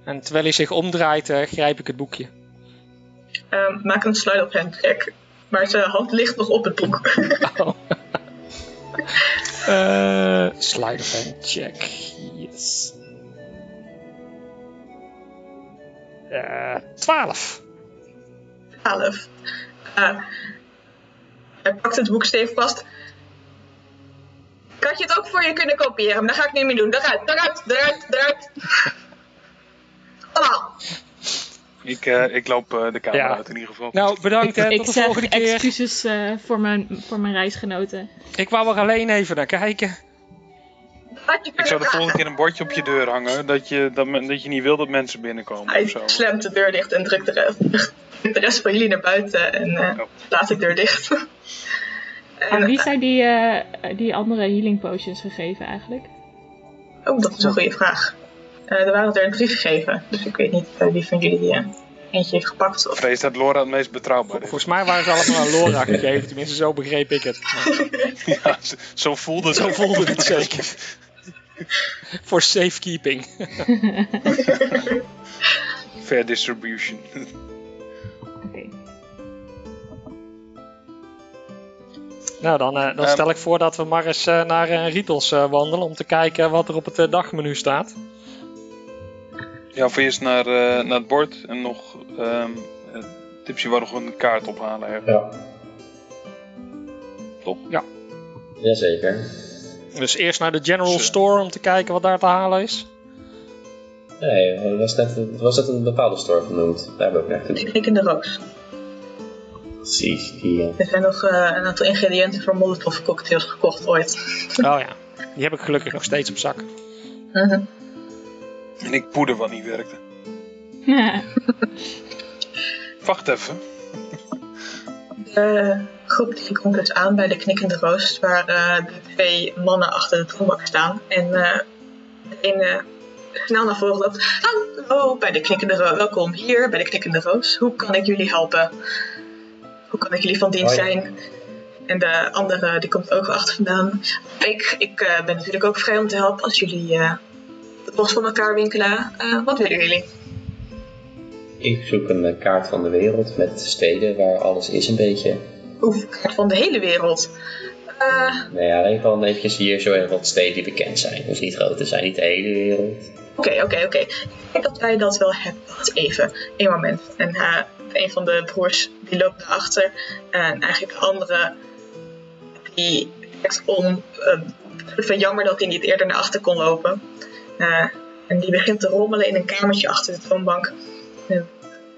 En terwijl hij zich omdraait, grijp ik het boekje. Ehm, maak een slide op check. Maar zijn hand ligt nog op het boek. Oh. [laughs] Eh, slide of hand check. Yes. Eh 12. 12. Eh, hij pakt het boek stevig vast. Ik had je het ook voor je kunnen kopiëren, maar dat ga ik niet meer doen. Eruit, eruit, eruit, eruit. [laughs] Allemaal. Ik, eh, ik loop eh, de kamer Ja. uit in ieder geval. Nou, bedankt hè, ik tot de zeg volgende keer. excuses eh, voor, mijn, voor mijn reisgenoten. Ik wou er alleen even naar kijken. Ik zou de volgende keer een bordje op je deur hangen dat je, dat, men- dat je niet wil dat mensen binnenkomen Hij of zo. slemt de deur dicht en drukt de rest, de rest van jullie naar buiten en eh, Oh. laat de deur dicht. Aan [laughs] en, wie zijn die, eh, die andere healing potions gegeven eigenlijk? oh, dat is een goede vraag. Eh, er waren er drie gegeven, dus ik weet niet eh, wie van jullie eh, eentje heeft gepakt. Of... Vrees dat Laura het meest betrouwbaar is. Volgens mij waren ze allemaal aan Laura [laughs] gegeven, tenminste zo begreep ik het. Ja, zo- zo voelde het. zo voelde het [laughs] zeker. Voor safekeeping. [laughs] Fair distribution. Oké. Nou, dan, eh, dan Ehm. stel ik voor dat we maar eens eh, naar uh, Rietels eh, wandelen om te kijken wat er op het dagmenu staat. Ja, of eerst naar, eh, naar het bord en nog... ehm eh, Tipsy wou nog een kaart ophalen. Ja. Toch? Jazeker. Dus eerst naar de General. Store om te kijken wat daar te halen is. Nee, het was net, het was net een bepaalde store genoemd. Daar hebben we ook naar De toe. knikkende roos. Precies, die... eh, Er zijn nog eh, een aantal ingrediënten voor molotov cocktails gekocht ooit. Oh ja, die heb ik gelukkig nog steeds op zak. Mhm. En ik poeder wat niet werkte. [laughs] Wacht even. De groep die komt dus aan bij de knikkende roos, waar eh, de twee mannen achter de toonbank staan. En eh, de ene snel naar voren loopt. Hallo, bij de knikkende roos. Welkom hier bij de knikkende roos. Hoe kan ik jullie helpen? Hoe kan ik jullie van dienst Hoi. zijn? En de andere die komt ook achter vandaan. Ik, ik eh, ben natuurlijk ook vrij om te helpen als jullie het bos van elkaar winkelen. Eh, wat willen jullie? Ik zoek een eh, kaart van de wereld met steden waar alles is een beetje. Oef, kaart van de hele wereld. Eh, Nou ja, in ieder geval eventjes hier zo even wat steden die bekend zijn. Hoeft niet groot te zijn, niet de hele wereld. Oké, oké, oké. Ik denk dat wij dat wel hebben. Wacht even, één moment. En een van de broers die loopt naar achter. En eigenlijk de andere die kijkt om. Ik vind jammer dat hij niet eerder naar achter kon lopen. Eh, en die begint te rommelen in een kamertje achter de toonbank. En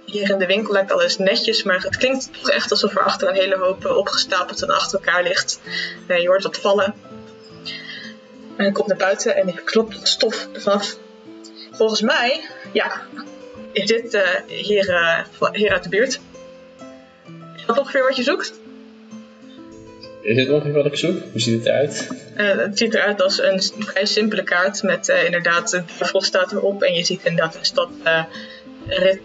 hier in de winkel lijkt alles netjes, maar het klinkt toch echt alsof er achter een hele hoop eh, opgestapeld en achter elkaar ligt. Eh, je hoort wat vallen. En hij komt naar buiten en hij klopt de stof af. Volgens mij, ja, is dit eh, hier, eh, hier uit de buurt. Is dat ongeveer wat je zoekt? Is dit ongeveer wat ik zoek? Hoe ziet het eruit? Eh, het ziet eruit als een vrij simpele kaart met eh, inderdaad de duivel staat erop. En je ziet inderdaad een stad eh,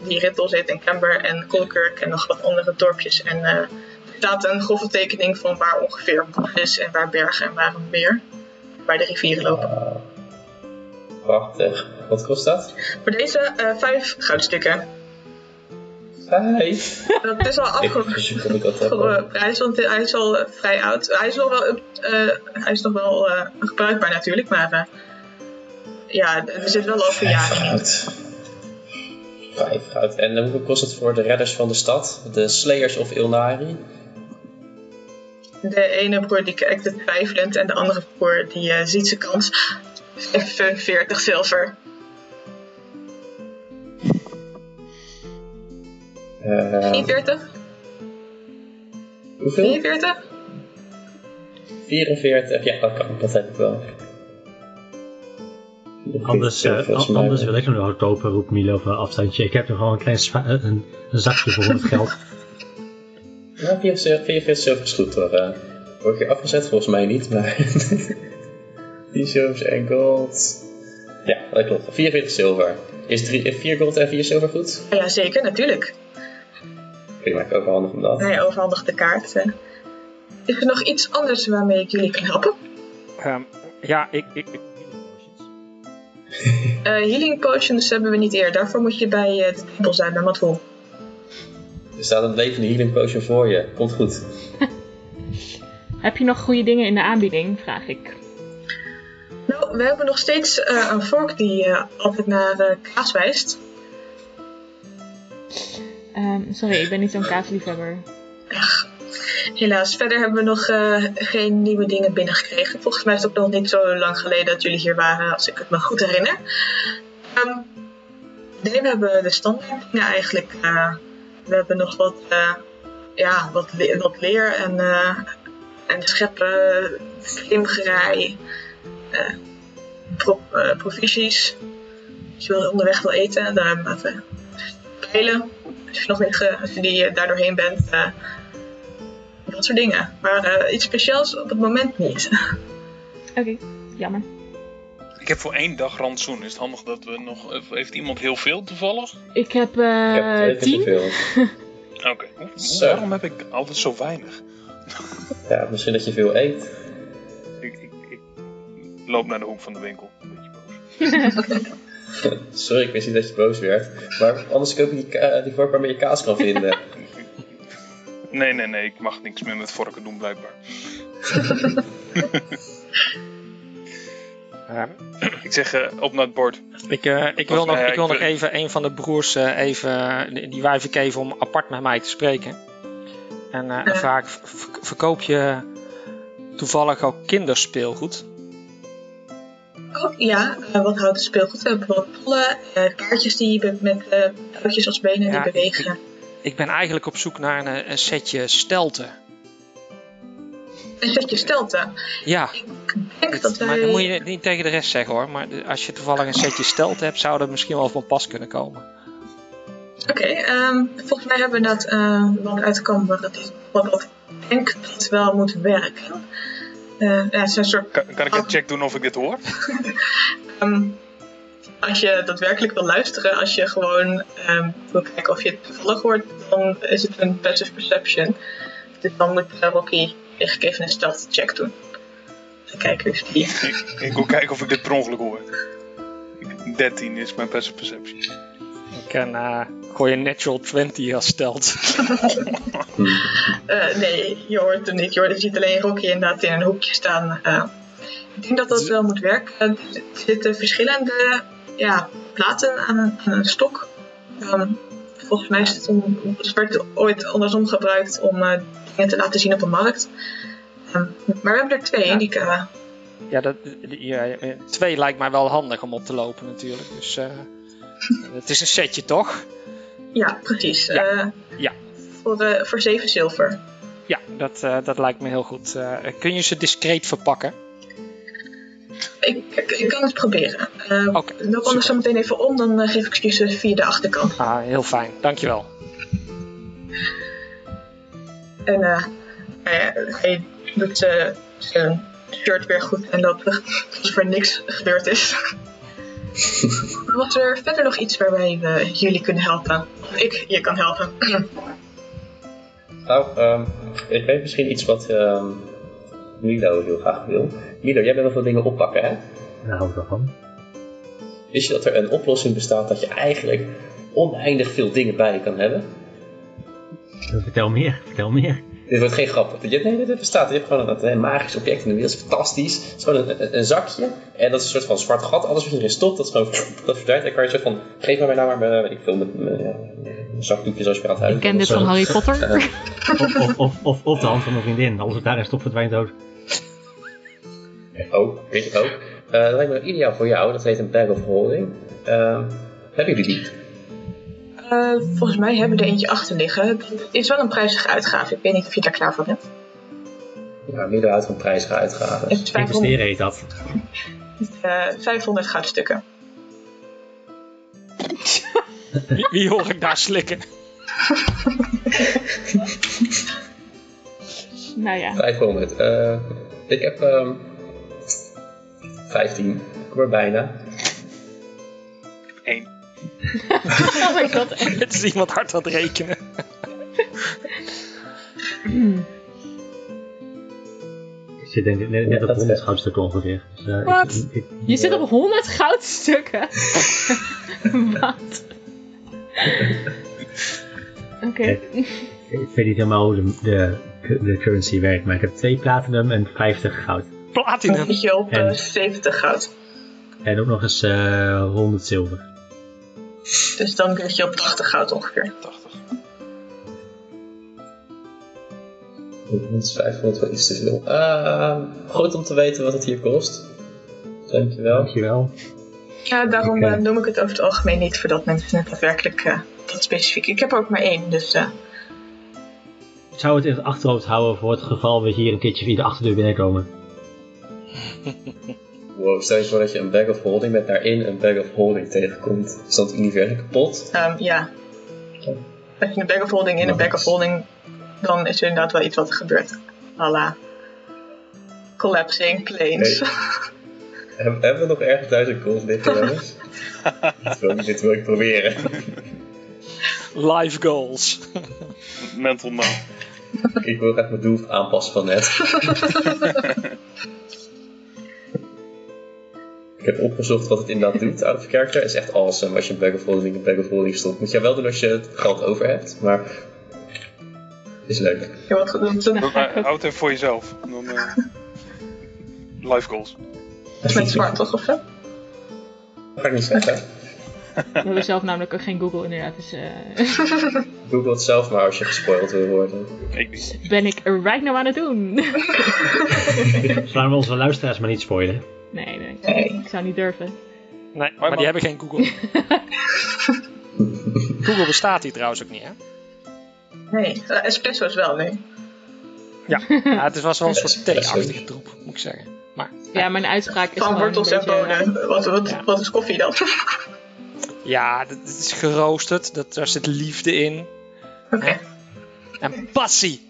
die Rittel zit en Camber en Kolkirk en nog wat andere dorpjes. En er staat een grove tekening van waar ongeveer een bos is en waar bergen en waar een meer. Waar de rivieren lopen. Prachtig. Wat kost dat? Voor deze vijf goudstukken. Dat is al afgelopen. Voor, prijs, want hij is al eh, vrij oud. Hij is nog wel, eh, hij is nog wel eh, gebruikbaar natuurlijk, maar eh, ja, er zit wel over Vijf jaren in. goud. Vijf goud. En hoeveel kost het voor de redders van de stad? De Slayers of Ilnari? De ene broer die kijkt het twijfelend en de andere broer die eh, ziet zijn kans. 45 zilver. 43? hoeveel? 43? 44. Ja, dat kan. Dat heb ik wel. Anders, eh, anders wil ik hem nog wel kopen, roept Milo van afstandje. Ik heb er gewoon een klein eh, een, een zakje voor het geld. [laughs] Ja, 44 44 zilver is goed hoor. Eh, Word je afgezet? Volgens mij niet, maar... [laughs] Die zilvers en gold. Ja, dat klopt. 44 zilver. Is 4 gold en 4 zilver goed? Ja, zeker, natuurlijk. Ik maak ook wel handig om dat. Hij overhandigt de kaart. Is er nog iets anders waarmee ik jullie kan helpen? Ehm, ja, ik, ik, ik- [laughs] Eh, healing potions hebben we niet eerder. Daarvoor moet je bij eh, de tempel zijn, bij Matroel. Er staat een levende healing potion voor je. Komt goed. [laughs] Heb je nog goede dingen in de aanbieding? Vraag ik. Nou, we hebben nog steeds eh, een vork die eh, altijd naar eh, kaas wijst. Ehm, sorry, ik ben niet zo'n kaasliefhebber. Helaas, verder hebben we nog eh, geen nieuwe dingen binnengekregen. Volgens mij is het ook nog niet zo lang geleden dat jullie hier waren, als ik het me goed herinner. Ehm, nee, we hebben de standaard dingen eigenlijk. eh, we hebben nog wat, eh, ja, wat, wat leer en, en scheppen, vlimgerij. eh, pro, provisies. Als je wil onderweg wil eten, dan hebben we pijlen. Als je nog niet als je die eh, daar doorheen bent. eh, dat soort dingen. Maar eh, iets speciaals op het moment niet. [laughs] Oké, jammer. Ik heb voor één dag rantsoen. Is het handig dat we nog... Heeft iemand heel veel toevallig? Ik heb Ik heb eh tien. zoveel. [laughs] Oké. Waarom heb ik altijd zo weinig? [laughs] Ja, misschien dat je veel eet. Ik, ik, ik loop naar de hoek van de winkel. Een beetje boos. [laughs] Sorry, ik wist niet dat je boos werd. Maar anders koop je die, die vork waarmee je kaas kan vinden. [laughs] Nee, nee, nee. Ik mag niks meer met vorken doen, blijkbaar. [laughs] Ik zeg eh, op naar het bord. ik, eh, ik wil, nog, eh, ik wil nog even een van de broers eh, even, die wijf ik even om apart met mij te spreken. En eh Ja. vraag, verkoop je toevallig ook kinderspeelgoed? Oh, ja, eh, wat houdt het speelgoed? We hebben wat pollen, eh, kaartjes die met eh touwtjes als benen Ja, die bewegen. Ik ben eigenlijk op zoek naar een, een setje stelten. Een setje stelten. Ja, Ik denk het- dat wij... maar dan moet je het niet tegen de rest zeggen hoor. Maar als je toevallig een setje stelten hebt, zou dat misschien wel van pas kunnen komen. Oké, ehm, volgens mij hebben we dat eh, wat uitkomen dat is wat, ik denk dat wel moet werken. Eh, ja, het is een soort, Kan, kan ik een check doen of ik dit hoor? [laughs] ehm, als je daadwerkelijk wil luisteren, als je gewoon ehm, wil kijken of je het toevallig hoort, dan is het een passive perception. Dus dan moet uh, Rocky eigenlijk even een stealth check doen. Even kijken of die... ik, ik wil kijken of ik dit per ongeluk hoor. Ik- 13 is mijn passive perception. Kan eh, gooi een natural 20 als stelt. Eh, nee, je hoort hem niet. Je, hoort, je ziet alleen Rocky inderdaad in een hoekje staan. Eh, ik denk dat dat wel moet werken. Er zitten verschillende ja, platen aan een, aan een stok. Ehm, volgens mij is het, het werd ooit andersom gebruikt om eh, dingen te laten zien op een markt. Ehm, maar we hebben er twee. Ja. Die Ja, dat, ja, ja, twee lijkt mij wel handig om op te lopen natuurlijk. Dus [laughs] het is een setje toch? ja, precies. Ja. Eh, Ja. Voor, eh, voor 7 zilver. Ja, dat, eh, dat lijkt me heel goed. Kun je ze discreet verpakken? Ik, ik, ik kan het proberen. Uh, Oké, loop anders zo meteen even om, dan geef ik ze via de achterkant. Ah, heel fijn, dankjewel. En eh, hij, hij doet zijn shirt weer goed en loopt weg alsof er niks gebeurd is. [laughs] [laughs] Was er verder nog iets waarbij we jullie kunnen helpen? Of ik je kan helpen? [clears throat] Nou, ehm, ik weet misschien iets wat ehm, Milo heel graag wil. Milo, jij bent wel veel dingen oppakken, hè? Daar hou ik wel van. Wist je dat er een oplossing bestaat dat je eigenlijk oneindig veel dingen bij je kan hebben? Vertel meer, vertel meer. Dit wordt geen grap. Je, nee, dit bestaat. Je hebt gewoon een, een magisch object in de wereld. Dat is fantastisch. Het is gewoon een, een, een zakje. En dat is een soort van zwart gat. Alles wat je erin stopt, dat is gewoon [laughs] dat verdwijnt. En kan je zo van, geef maar mij nou maar mijn, weet ik veel, met mijn ja, een zakdoekje zoals je aan het huis. Ik ken dit van Harry Potter. [laughs] Of, of, of, of, of de hand van mijn vriendin. Alles wat daarin stopt verdwijnt dood. Ook, weet je ook. Eh, dat lijkt me ideaal voor jou. Dat heet een bag of holding. Ehm hebben jullie die? Eh, volgens mij hebben we er eentje achter liggen. Het is wel een prijzige uitgave. Ik weet niet of je daar klaar voor bent. Ja, uit van prijzige uitgaven. Het is 500, Investeren heet dat. eh, 500 goudstukken. Wie, wie hoor ik daar slikken? [laughs] nou ja. 500. Eh, ik heb ehm 15. Ik kom er bijna. 1. Oh my god. [laughs] Het is iemand hard aan het rekenen. Ik zit denk ik net, net op dat 100 is- goudstukken ongeveer. Dus, eh, ik- Wat? ik- ik- Je zit op 100 goudstukken. [laughs] Wat? Oké. Kijk, ik weet niet helemaal hoe de, de, de currency werkt, maar ik heb 2 platinum en 50 goud. Platinum. je op eh, En- 70 goud. En ook nog eens eh 100 zilver. Dus dan zit je op 80 goud ongeveer. 80. Dat is 500 wel iets te veel. Ehm, goed om te weten wat het hier kost. Dankjewel. Dankjewel. Ja, daarom eh, noem ik het over het algemeen niet, voordat mensen het daadwerkelijk eh, dat specifiek. Ik heb er ook maar één, dus eh, Ik zou het in het achterhoofd houden voor het geval we hier een keertje via de achterdeur binnenkomen. [laughs] Wow, stel je voor dat je een bag of holding met daarin een bag of holding tegenkomt. Is dat het universum kapot? Ehm, ja. Als je een bag of holding in een bag of holding, dan is er inderdaad wel iets wat er gebeurt. Alla collapsing planes. Heb- Hebben we nog ergens duizend goals liggen, jongens? [laughs] dit, wil, ik- dit wil ik proberen. Live goals. Mental no. ik wil echt mijn doel aanpassen van net. [laughs] ik heb opgezocht wat het inderdaad doet. Out of character is echt awesome als je een bag of holding in een bag of holding stopt. Moet je wel doen als je het geld over hebt, maar is leuk. Ja, wat, houd het even voor jezelf. Dan, eh, [laughs] live goals. met zwart toch of zo? Dat ga ik niet zeggen. [laughs] We hebben zelf namelijk ook geen Google inderdaad. Dus eh, [laughs] Google het zelf maar als je gespoild wil worden. Ik niet. ben ik right now aan het doen. Slaan we onze luisteraars maar niet spoilen. Nee, nee. Nee. Ik zou niet durven. Nee, maar die hebben geen Google. [laughs] Google bestaat hier trouwens ook niet, hè? Nee, eh, espresso's wel, nee. Ja, [laughs] ja het was wel een soort thee-achtige troep, moet ik zeggen. Maar Ja, mijn uitspraak is Van wortels een en bonen. Wat, wat, Ja. wat is koffie dan? ja, het is geroosterd, dat, daar zit liefde in. Oké. En passie.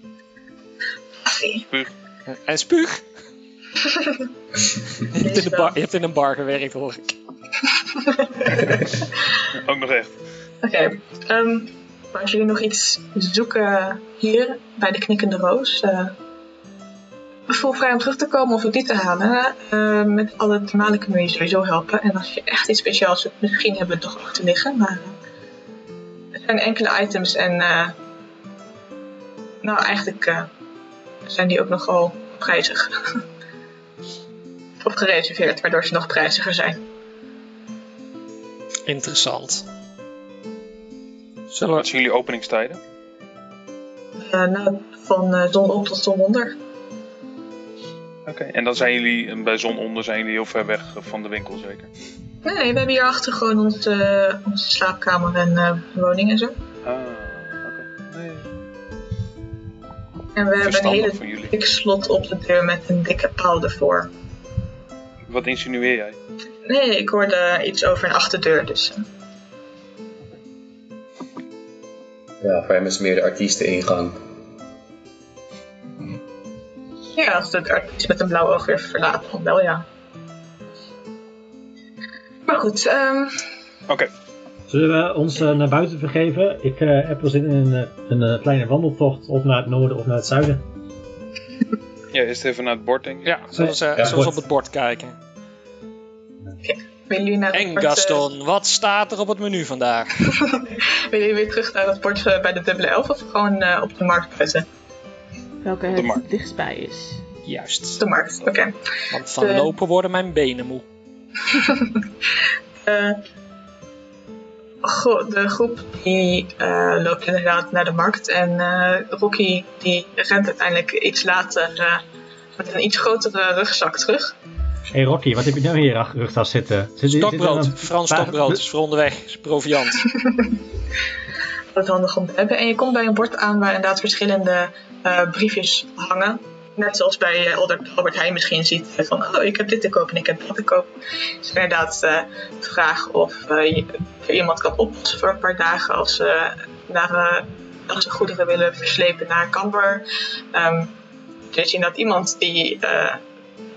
Koffie. En spuug. [laughs] je, hebt in de bar, je hebt in een bar gewerkt, hoor ik. [laughs] Ook nog echt. Oké. ehm, maar als jullie nog iets zoeken hier bij de Knikkende Roos, eh voel vrij om terug te komen of het niet te halen. Eh, met alle normale kunnen we je sowieso helpen. En als je echt iets speciaals hebt, misschien hebben we het toch achter liggen. Maar eh, er zijn enkele items en eh, nou eigenlijk eh, zijn die ook nogal prijzig. [laughs] of gereserveerd, waardoor ze nog prijziger zijn. Interessant. Zullen Wat zijn jullie openingstijden? Eh, nou, van eh, zon op tot zon onder. Oké. En dan zijn jullie, en bij zon onder zijn jullie heel ver weg van de winkel zeker? Nee, we hebben hierachter gewoon onze, onze slaapkamer en eh, woning en zo. Ah, oké. Nee. En we hebben een hele dik slot op de deur met een dikke paal ervoor. Wat insinueer jij? Nee, ik hoorde iets over een achterdeur, dus... eh, Ja, voor hem is meer de artiesteningang. ja, als de artiest met een blauw oog weer verlaat, dan wel ja. Maar goed, ehm, Oké. Zullen we ons eh, naar buiten vergeven? Ik eh, heb wel zin in een, een eh, kleine wandeltocht, of naar het noorden of naar het zuiden. Ja, eerst even naar het bord denk ik. Ja, we, Ja, we bord. op het bord kijken? willen jullie naar het En bord, eh, Gaston, wat staat er op het menu vandaag? [laughs] willen jullie weer terug naar het bord eh, bij de dubbele elf of gewoon eh, op de markt zetten? welke de het markt. dichtstbij is. Juist. De markt, oké. Want van De- lopen worden mijn benen moe. [laughs] Eh, de groep die eh, loopt inderdaad naar de markt en eh, Rocky die rent uiteindelijk iets later eh, met een iets grotere rugzak terug. Hé hey Rocky, wat heb je nou hier achter rugtas zitten? Zit, zit er Stokbrood, een- Frans paar- stokbrood, is voor onderweg, is proviant. [laughs] Dat is handig om te hebben. En je komt bij een bord aan waar inderdaad verschillende eh, briefjes hangen. Net zoals bij eh, Albert, Heijn misschien ziet eh, van oh ik heb dit te koop en ik heb dat te koop. Dus inderdaad eh, de vraag of je iemand kan oppassen voor een paar dagen als ze, naar, als ze goederen willen verslepen naar Camber. Ehm je ziet dat iemand die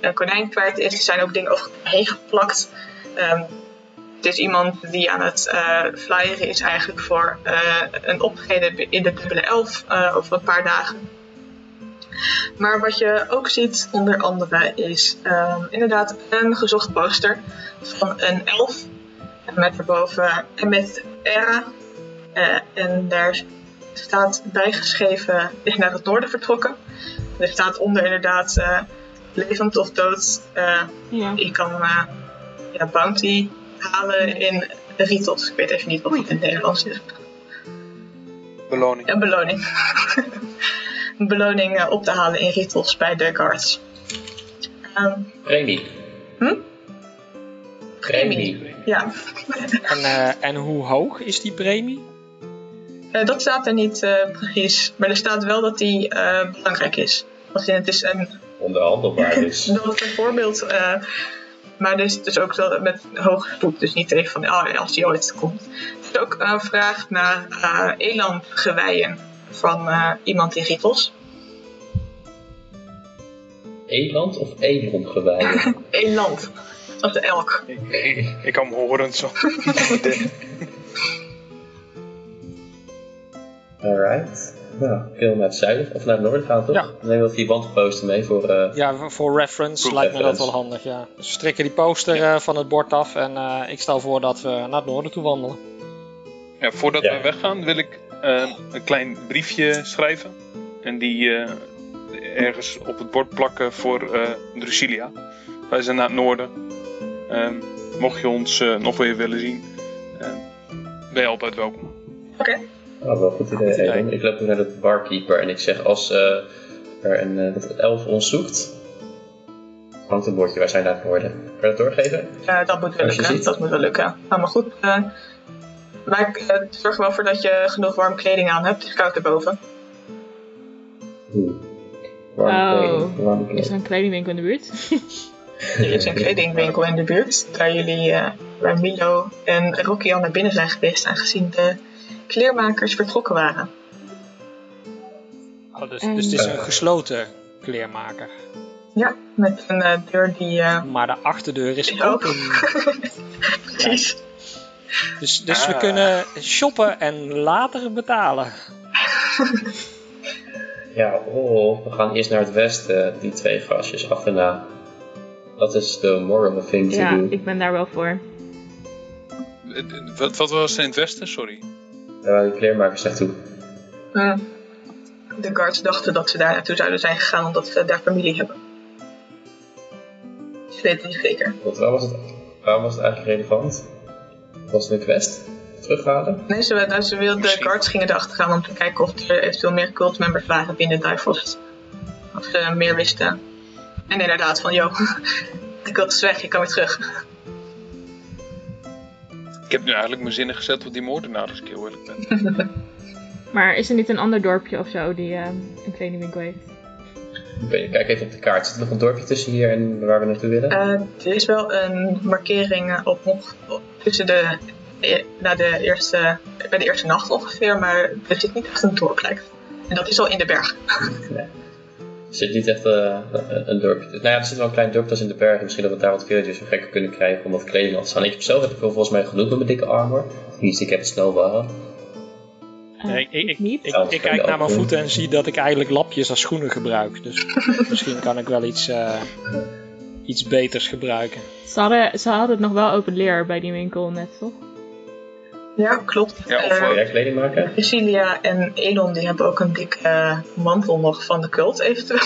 een konijn kwijt is, er zijn ook dingen over heen geplakt. Ehm, het is iemand die aan het flyeren is eigenlijk voor een optreden in de dubbele elf over een paar dagen. Maar wat je ook ziet onder andere is ehm, inderdaad een gezocht poster van een elf. Met erboven en met era. Eh, en daar staat bijgeschreven is naar het noorden vertrokken. Er staat onder inderdaad eh, levend of dood. eh, Ja. je kan eh, ja, bounty halen in Ritos. Ik weet even niet wat het in het Nederlands is. Beloning. Een beloning. [laughs] een beloning op te halen in Ritos bij de guards. Ehm, Premie. Hm? Premie. ja, En, eh, en hoe hoog is die premie? Eh, dat staat er niet eh, precies. Maar er staat wel dat die eh, belangrijk is. Als in het is een Onderhandelbaar [laughs] dus. Dat bijvoorbeeld, eh, maar is dus ook wel met hoge spoed, dus niet even van oh, als die ooit komt. Er is ook een vraag naar eh elandgeweien van eh, iemand in Rietels. Eland of elongeweien? [laughs] Eland, of de elk. Ik, ik, ik kan me horen zo. [laughs] Alright. Nou, kunnen we naar het zuiden of naar het noorden gaan, toch? Ja. Dan nemen we die wandposten mee voor... eh, Ja, voor- reference lijkt me dat wel handig, ja. Dus we strikken die poster eh, van het bord af en eh, ik stel voor dat we naar het noorden toe wandelen. Ja, voordat Ja. we weggaan wil ik eh, een klein briefje schrijven. En die eh, ergens op het bord plakken voor eh Drusilia. Wij zijn naar het noorden. Ehm, mocht je ons eh, nog weer willen zien, eh, ben je altijd welkom. Oh, wel een goed idee. Goed idee. Ik loop nu naar de barkeeper en ik zeg als eh, er een eh, dat elf ons zoekt, hangt een bordje, wij zijn naar het noorden. Kan je dat doorgeven? Dat moet wel lukken. Dat moet wel lukken. Nou, maar goed. Maar ik eh, zorg wel voor dat je genoeg warme kleding aan hebt. Het is koud erboven. Oh. kleding, warme Is er een kledingwinkel in de buurt? [laughs] Er is een kledingwinkel in de buurt. Waar jullie, eh, waar Milo en Rocky al naar binnen zijn geweest. Aangezien de kleermakers vertrokken waren. Oh, dus, En- dus het is een gesloten kleermaker. Ja, met een eh, deur die... eh, Maar de achterdeur is Is ook. open. [laughs] precies. Dus, dus we Ah. kunnen shoppen en later betalen. [laughs] Ja, oh, we gaan eerst naar het westen, die twee gastjes achterna. Dat is de moral thing to Ja, do. ik ben daar wel voor. Wat, wat was in het westen? Sorry. Waren de kleermakers naartoe. Hm. De guards dachten dat ze daar naartoe zouden zijn gegaan omdat ze daar familie hebben. Ze weten niet zeker. Waarom was het, waarom was het eigenlijk relevant? Was het een quest? Terughalen? Nee, ze, nou, ze wilden, de guards gingen erachter gaan om te kijken of er eventueel meer cultmembers waren binnen Difrost. Of ze meer wisten. En inderdaad van, yo, [laughs] de cult is weg, je kan weer terug. Ik heb nu eigenlijk mijn zinnen gezet op die moordenaar als ik heel eerlijk ben. [laughs] Maar is er niet een ander dorpje of zo die eh, een kledingwinkel heeft? Kijk even op de kaart. Zit er nog een dorpje tussen hier en waar we naartoe willen? Eh, er is wel een markering eh, op nog op- tussen de, eh, na de eerste, bij de eerste nacht ongeveer, maar er zit niet echt een dorp lijkt. En dat is al in de berg. [laughs] Er zit niet echt een dorpje. Nou ja, er zit wel een klein dorp tussen in de bergen. Misschien dat we daar wat villagers voor gekker kunnen krijgen om wat kleding af te staan. Ik heb zelf heb ik wel volgens mij genoeg met mijn dikke armor. Niet, ik heb het snel wel. Eh, Nee, ik, ik, niet. ik, ik kijk naar mijn voeten en zie dat ik eigenlijk lapjes als schoenen gebruik. Dus [laughs] misschien kan ik wel iets, eh, iets beters gebruiken. Ze, hadden, ze hadden het nog wel open leer bij die winkel net, toch? Ja, klopt. Ja, of, Eh, Wil jij kleding maken? Cecilia en Elon die hebben ook een dikke eh, mantel nog van de cult eventueel.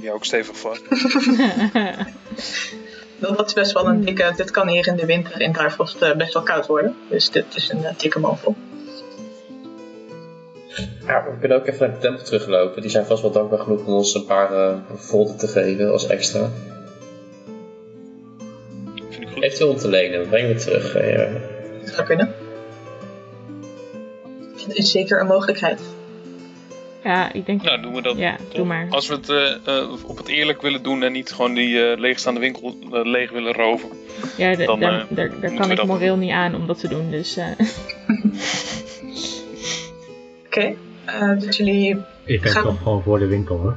Die ook stevig vast. [laughs] [laughs] Dat is best wel een dikke, dit kan hier in de winter in Difrost eh, best wel koud worden. Dus dit is een eh, dikke mantel. Ja, we kunnen ook even naar de tempel teruglopen. Die zijn vast wel dankbaar genoeg om ons een paar eh volten te geven als extra. Vind ik goed. Eventueel om te lenen, we brengen we terug. eh, ja. Dat zou kunnen. Dat is zeker een mogelijkheid. Ja, ik denk... Nou, doen we dat. Ja, toch? doe maar. Als we het eh, eh, op het eerlijk willen doen en niet gewoon die eh, leegstaande winkel leeg willen roven. Ja, dan, daar, daar, daar moeten kan ik moreel niet aan om dat te doen, dus... eh, [laughs] Oké, eh, dus jullie Ik ben Gaan- toch gewoon voor de winkel hoor.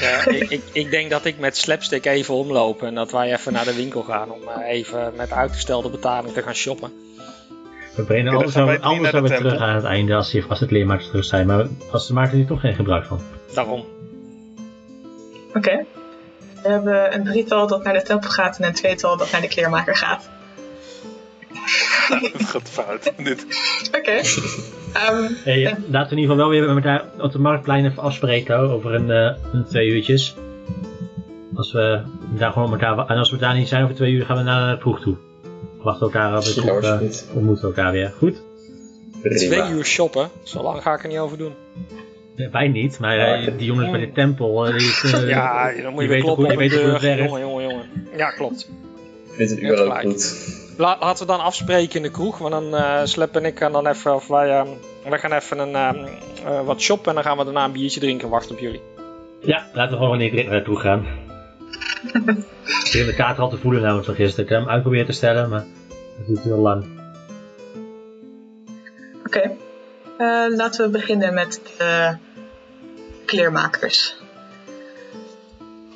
Ja, ik, ik, ik denk dat ik met slapstick even omloop en dat wij even naar de winkel gaan om even met uitgestelde betaling te gaan shoppen. We brengen alles weer terug aan het einde als, als het leermakers terug zijn. Maar als ze maken er toch geen gebruik van. Daarom. Oké. We hebben een drietal dat naar de tempel gaat en een tweetal dat naar de kleermaker gaat. [laughs] Het gaat fout. Dit. Oké. Ehm, Hey, en- laten we in ieder geval wel weer met elkaar op de marktplein even afspreken over een, eh, een twee uurtjes. Als we daar gewoon met elkaar, en als we daar niet zijn over twee uur, gaan we naar de kroeg toe. Wachten elkaar Ja, kroeg, hoor, eh, ontmoeten elkaar weer. Goed? Twee uur shoppen, zo lang ga ik er niet over doen. Ja, wij niet, maar Ja, eh, die jongens bij de tempel, eh, die, eh, [laughs] Ja, dan moet je weer weten kloppen goed- op de weten deur. Jongen, jongen, jongen. Ja, klopt. Ik vind het gelijk. goed. La- laten we dan afspreken in de kroeg, want dan eh Slep en ik gaan dan even, of wij, eh, wij gaan even een, eh, eh, wat shoppen en dan gaan we daarna een biertje drinken en wachten op jullie. Ja, laten we gewoon wanneer direct naartoe gaan. Ik begin de kaart al te voelen namelijk van gisteren. Ik heb hem uitgeprobeerd te stellen, maar dat duurt heel lang. Oké. Eh, laten we beginnen met de kleermakers.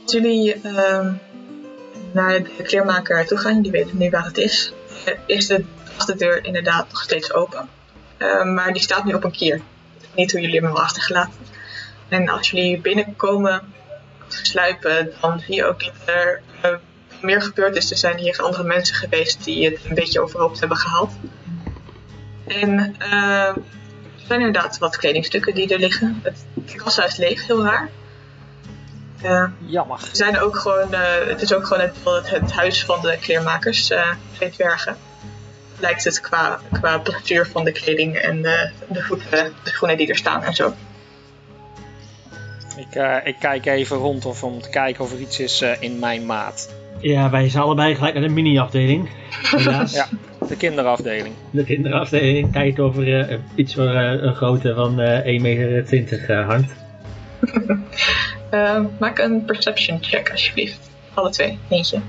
Als jullie ehm, naar de kleermaker toe gaan, jullie weten nu waar het is, eh, is de achterdeur inderdaad nog steeds open. Eh, maar die staat nu op een kier. Niet hoe jullie hem achtergelaten. En als jullie binnenkomen, sluipen, dan zie je ook dat er eh, meer gebeurd is. Er zijn hier andere mensen geweest die het een beetje overhoop hebben gehaald. En eh, er zijn inderdaad wat kledingstukken die er liggen. Het kassa is leeg, heel raar. Eh, Jammer. er zijn ook gewoon, het is ook gewoon het, het huis van de kleermakers, geen dwergen. Lijkt het qua, qua van de kleding en de, de, voeten, de schoenen die er staan en zo. Ik, eh, ik kijk even rond of, om te kijken of er iets is eh, in mijn maat. Ja, wij zijn allebei gelijk naar de mini-afdeling. Helaas. Ja. De kinderafdeling. De kinderafdeling kijkt of er eh, iets voor eh, een grootte van eh 1,20 meter eh, hangt. [laughs] Maak een perception check alsjeblieft. Alle twee, eentje.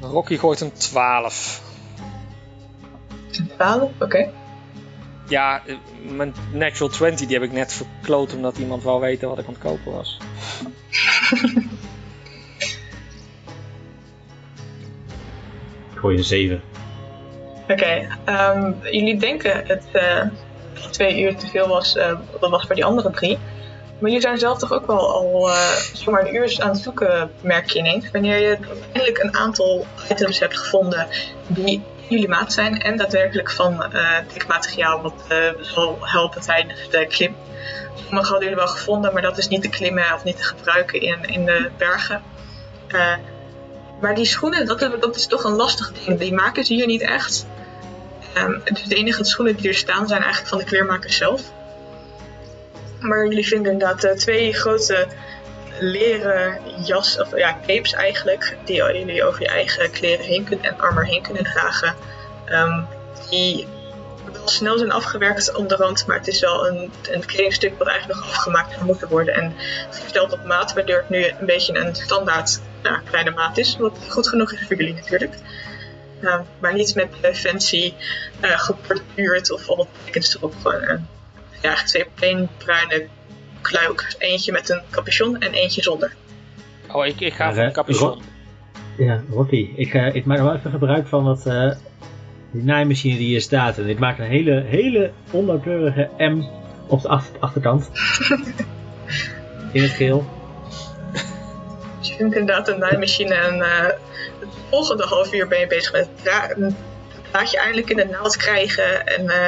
Rocky gooit een 12. 12, oké. Ja, eh, mijn natural 20 die heb ik net verkloot omdat iemand wou weten wat ik aan het kopen was. Ik gooi een 7. Oké, ehm, jullie denken het eh, twee uur te veel was, eh, dat was voor die andere drie. Maar jullie zijn zelf toch ook wel al uh, zomaar een uur aan het zoeken, merk je ineens. Wanneer je eindelijk een aantal items hebt gevonden die jullie maat zijn en daadwerkelijk van uh, dik materiaal wat eh, zal helpen tijdens de klim. Sommige hadden jullie wel gevonden, maar dat is niet te klimmen of niet te gebruiken in, in de bergen. Eh, maar die schoenen, dat, dat is toch een lastig ding. Die maken ze hier niet echt. Ehm, dus de enige schoenen die er staan zijn eigenlijk van de kleermakers zelf. Maar jullie vinden inderdaad eh, twee grote leren jas, of ja, capes eigenlijk, die jullie over je eigen kleren heen kunnen en armor heen kunnen dragen. Ehm, die wel snel zijn afgewerkt om de rand, maar het is wel een, een kledingstuk wat eigenlijk nog afgemaakt zou moeten worden. En versteld op maat, waardoor het nu een beetje een standaard ja, kleine maat is, wat goed genoeg is voor jullie natuurlijk. Ehm, maar niet met eh, fancy uh, geborduurd of al wat tekens erop. Gewoon uh, ja, twee plain bruine kluik. Eentje met een capuchon en eentje zonder. Oh, ik, ik ga Maar, voor een eh, capuchon. Ro- Ja, Rocky, ik, eh, ik maak nog wel even gebruik van dat, eh, die naaimachine die hier staat. En ik maak een hele, hele onnauwkeurige M op de achter- achterkant. [laughs] In het geel. Dus je vindt inderdaad een naaimachine en eh, het volgende half uur ben je bezig met het een draadje eindelijk in de naald krijgen. En eh,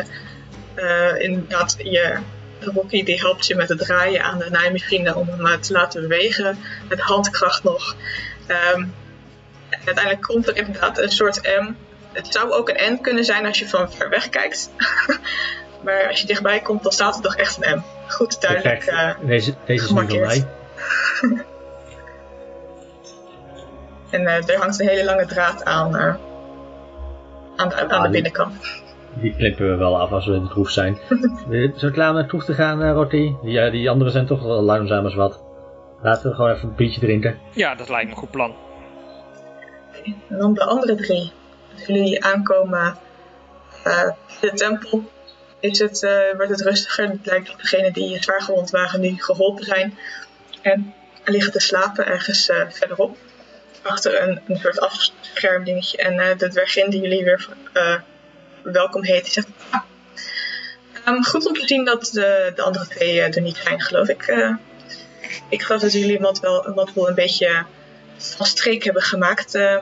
eh, inderdaad, je Rocky die helpt je met het draaien aan de naaimachine om hem eh, te laten bewegen. Met handkracht nog. Ehm, uiteindelijk komt er inderdaad een soort M. Het zou ook een N kunnen zijn als je van ver weg kijkt. [laughs] maar als je dichtbij komt, dan staat er toch echt een M. Goed duidelijk. Eh, Deze, deze is nu van mij. [laughs] En eh, er hangt een hele lange draad aan, aan, de, aan Ah, de die- binnenkant. Die knippen we wel af als we in de troef zijn. [laughs] Je zo klaar om naar de troef te gaan, eh, Rocky? Die, eh, die anderen zijn toch wel langzaam als wat. Laten we gewoon even een biertje drinken. Ja, dat lijkt me een goed plan. En dan de andere drie. Als jullie aankomen eh, in de tempel, is het, eh, wordt het rustiger. Het lijkt dat degenen die zwaar gewond waren nu geholpen zijn. En liggen te slapen ergens eh, verderop. Achter een, een soort afschermdingetje. En eh, de dwergin die jullie weer eh, welkom heet, zegt... "Ah, ehm, goed om te zien dat de, de andere twee eh, er niet zijn, geloof ik. Eh, ik geloof dat jullie wat wel, wat wel een beetje van streek hebben gemaakt. eh,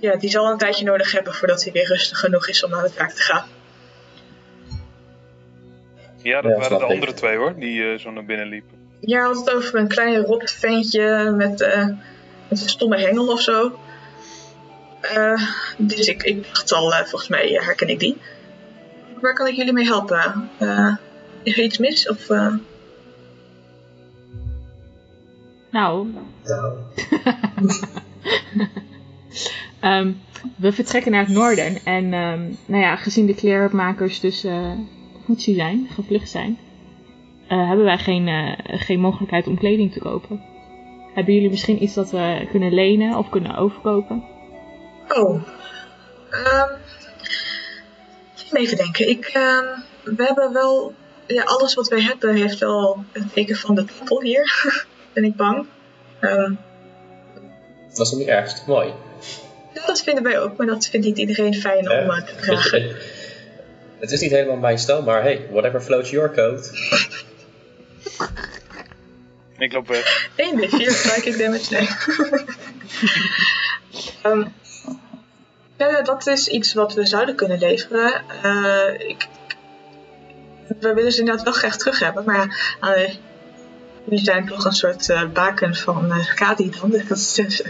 ja, die zal een tijdje nodig hebben voordat hij weer rustig genoeg is om aan het werk te gaan. Ja, dat Ja, waren de ik. andere twee hoor, die zo naar binnen liepen. Ja, had het over een klein rot ventje met, eh, met een stomme hengel of zo. Eh, dus ik, ik dacht al, eh, volgens mij eh, herken ik die. Waar kan ik jullie mee helpen? Eh, is er iets mis? Of, eh, Nou, [laughs] ehm, we vertrekken naar het noorden. En ehm, nou ja, gezien de kleermakers dus eh voetsie zijn, gevlucht zijn, eh, hebben wij geen, eh, geen mogelijkheid om kleding te kopen. Hebben jullie misschien iets dat we kunnen lenen of kunnen overkopen? Oh. ehm even denken. Ik, ehm, we hebben wel... Ja, alles wat wij hebben heeft wel een teken van de tempel hier. [laughs] ben ik bang. Ehm, Dat is nog niet erg, mooi? ja, dat vinden wij ook, maar dat vindt niet iedereen fijn om Ja. eh, te dragen. Het, [laughs] het is niet helemaal mijn stijl, maar hey, whatever floats your coat. Ik loop weg. 1 d 4 psychic damage, nee. Ehm, ja, dat is iets wat we zouden kunnen leveren. Eh, ik, we willen ze inderdaad wel graag terug hebben, maar ja, eh, jullie zijn toch een soort eh, baken van uh, Kadi dan, [laughs] dat is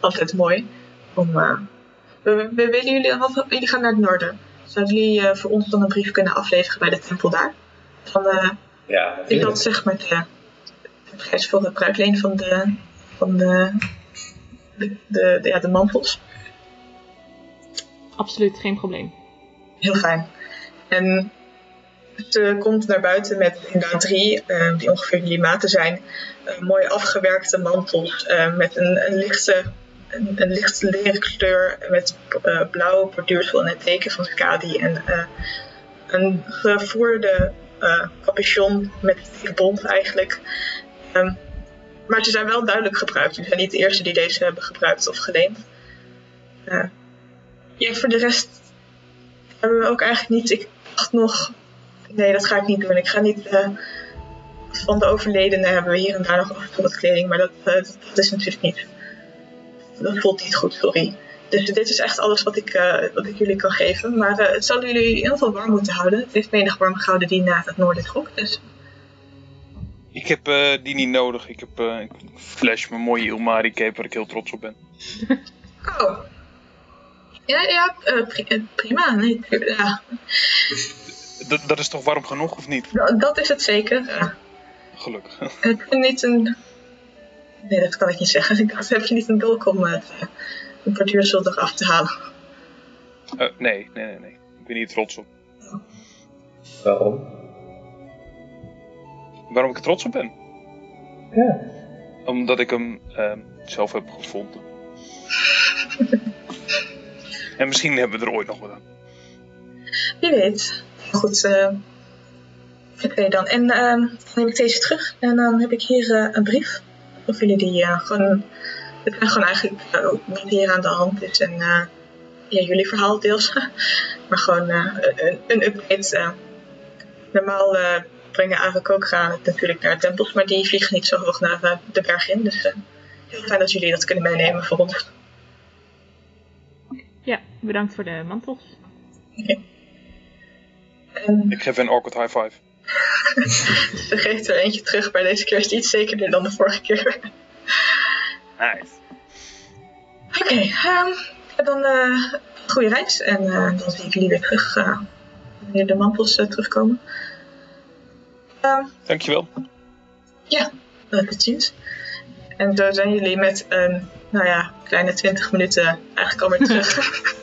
altijd mooi. Om, we, we willen jullie, jullie gaan naar het noorden. Zouden jullie voor ons dan een brief kunnen afleveren bij de tempel daar? Ja, ik had zeg maar de, de prijs voor het bruikleen van de, van de, de, de, de- ja, de mantels. Absoluut, geen probleem. Heel fijn. En ze komt naar buiten met inderdaad drie, eh, die ongeveer jullie maten zijn, mooi afgewerkte mantels eh, met een, een lichte, een, een lichte leren kleur met eh, blauw borduursel en het teken van Skadi en eh, een gevoerde eh capuchon met bont eigenlijk. Ehm, maar ze zijn wel duidelijk gebruikt. Jullie zijn niet de eerste die deze hebben gebruikt of geleend. Ja, voor de rest hebben we ook eigenlijk niet. Ik dacht nog. Nee, dat ga ik niet doen. Ik ga niet. eh, van de overledenen hebben we hier en daar nog af en toe wat kleding, maar dat, eh, dat, dat is natuurlijk niet. Dat voelt niet goed, sorry. Dus dit is echt alles wat ik, eh, wat ik jullie kan geven. Maar het zal jullie in ieder geval warm moeten houden. Het heeft menig warm gehouden die naar het noorden trok. Dus Ik heb die niet nodig. Ik heb ik flash mijn mooie Ilmari cape waar ik heel trots op ben. [laughs] Oh. Ja, ja eh, eh, prima. Nee, ja, Dat, dat is toch warm genoeg of niet? dat- dat is het zeker. Ja. Gelukkig. [laughs] Heb je niet een. Nee, dat kan ik niet zeggen. Ik dacht, heb je niet een dolk om het, eh, een borduursel eraf te halen? Nee, nee, nee, nee. Ik ben hier trots op. Waarom? Waarom ik er trots op ben? Ja. Omdat ik hem ehm, zelf heb gevonden. [laughs] en misschien hebben we er ooit nog wat aan. Wie weet. Goed, eh oké dan. En ehm, dan neem ik deze terug. En dan heb ik hier eh, een brief. Of jullie die eh, gewoon... Het kan gewoon eigenlijk eh, wat hier aan de hand is. En eh, ja, jullie verhaal deels. [laughs] maar gewoon eh, een, een update. eh. normaal eh, brengen gaan natuurlijk naar tempels. Maar die vliegen niet zo hoog naar eh, de berg in. Dus eh, heel fijn dat jullie dat kunnen meenemen voor ons. Ja, bedankt voor de mantels. En Ik geef een awkward high five. [laughs] ze geeft er eentje terug. Maar deze keer is het iets zekerder dan de vorige keer. Nice. Oké, ehm, dan eh goede reis. En eh, dan zie ik jullie weer terug eh, wanneer de mantels terugkomen. Ehm, Dankjewel. ja, uh, tot ziens. En zo zijn jullie met een, nou ja, kleine 20 minuten eigenlijk alweer [laughs] terug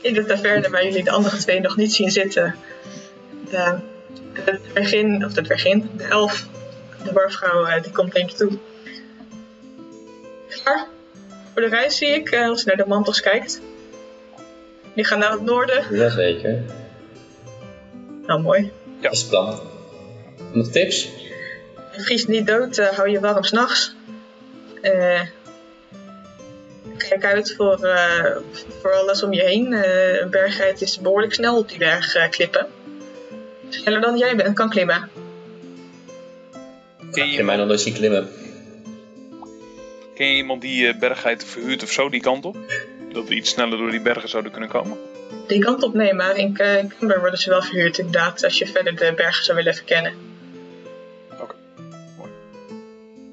in de taverne waar jullie de andere twee nog niet zien zitten. De, de dwergin, of de dwergin, de elf, de barvrouw, eh, die komt naar je toe. Klaar? Voor de reis zie ik, eh, als je naar de mantels kijkt. Die gaan naar het noorden. Jazeker. Nou, mooi. Dat is het plan. Nog tips? Je vriest niet dood, eh, hou je warm s'nachts. Eh kijk uit voor, eh, voor alles om je heen. Eh, een bergheid is behoorlijk snel op die berg eh, klippen. Sneller dan jij bent, kan klimmen. Ken je, mij nog nooit zien klimmen. ken je iemand die uh, bergheid verhuurt of zo die kant op? Dat we iets sneller door die bergen zouden kunnen komen? Die kant op nee, maar in uh, Kimber worden ze wel verhuurd inderdaad. Als je verder de bergen zou willen verkennen. Oké, mooi.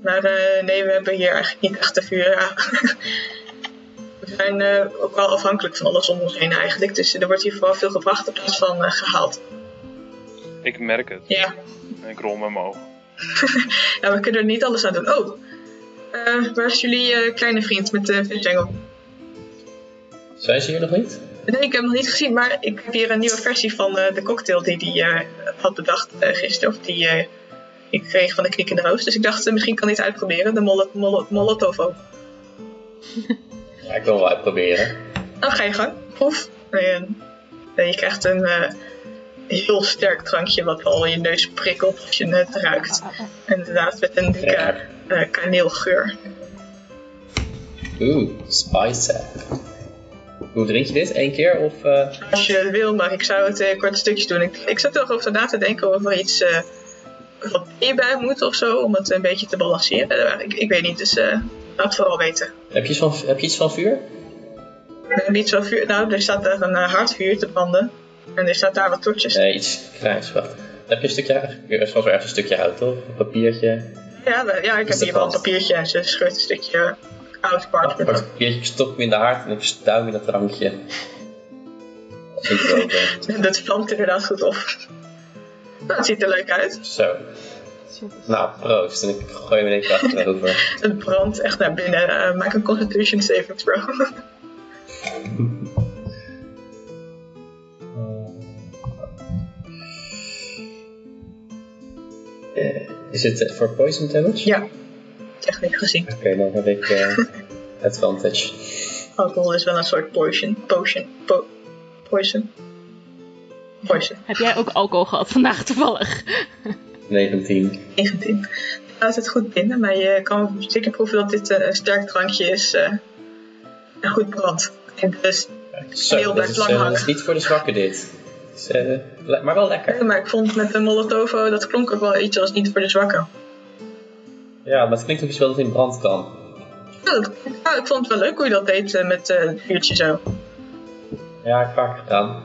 Maar uh, nee, we hebben hier eigenlijk niet echt te vuur. [laughs] We zijn uh, ook wel afhankelijk van alles om ons heen eigenlijk. Dus er wordt hier vooral veel gebracht in plaats van uh, gehaald. Ik merk het. Ja. En ik rol met mijn ogen. [laughs] ja, we kunnen er niet alles aan doen. Oh, uh, waar is jullie kleine vriend met de visengel? Zijn ze hier nog niet? Nee, ik heb hem nog niet gezien, maar ik heb hier een nieuwe versie van uh, de cocktail die hij uh, had bedacht uh, gisteren. Of die Ik kreeg van de knik in de roos, dus ik dacht eh, misschien kan hij het uitproberen. De mol mol Molotovo. [laughs] Ja, ik wil wel uitproberen. Dan ga je gang, proef. En, en je krijgt een eh, heel sterk drankje wat al je neus prikkelt als je het ruikt. En inderdaad met een dikke eh, kaneelgeur. Oeh, spicy. Hoe drink je dit? Eén keer of... eh, Als je wil, maar ik zou het in korte stukjes doen. Ik, ik zat er nog over na te denken of er iets eh, wat thee bij moet of zo, om het een beetje te balanceren. Eh, ik, ik weet niet, dus eh, laat het vooral weten. heb, je iets van, heb je iets van vuur? Eh, niet zo vuur, nou, er staat er een uh, hard vuur te branden. En er staat daar wat tortjes. Nee, iets grijs. Wacht. Heb je een stukje... Er is wel ergens een stukje hout, toch? Een papiertje. Ja, we- ja, ik heb dat hier wel een papiertje en ze scheurt een stukje oud parchment. het papiertje, ik stop hem in de haard en ik stuim in dat drankje. Dat er. [laughs] Dat vlamt inderdaad goed op. Het ziet er leuk uit. Zo. Nou, proost. En ik gooi hem in één keer achterover. [laughs] Het brandt echt naar binnen. Eh, maak een constitution saving throw. [laughs] Eh, is het eh, voor poison damage? ja, technisch gezien. Oké, dan heb ik [laughs] advantage. Alcohol is wel een soort potion. Potion. Po poison. Poison. Heb jij ook alcohol gehad vandaag toevallig? 19. 19. Houdt het goed binnen, maar je kan zeker proeven dat dit eh, een sterk drankje is. eh, en goed brandt. En dus, Zo, Heel dat blijft lang eh, hangen. dat is niet voor de zwakken dit. Is, eh, maar wel lekker. maar ik vond met de Molotovo, dat klonk ook wel iets als niet voor de zwakken. Ja, maar het klinkt ook iets wel dat in brand kan. Ja, dat- ik vond het wel leuk hoe je dat deed eh, met eh, het vuurtje zo. Ja, ik heb vaak gedaan.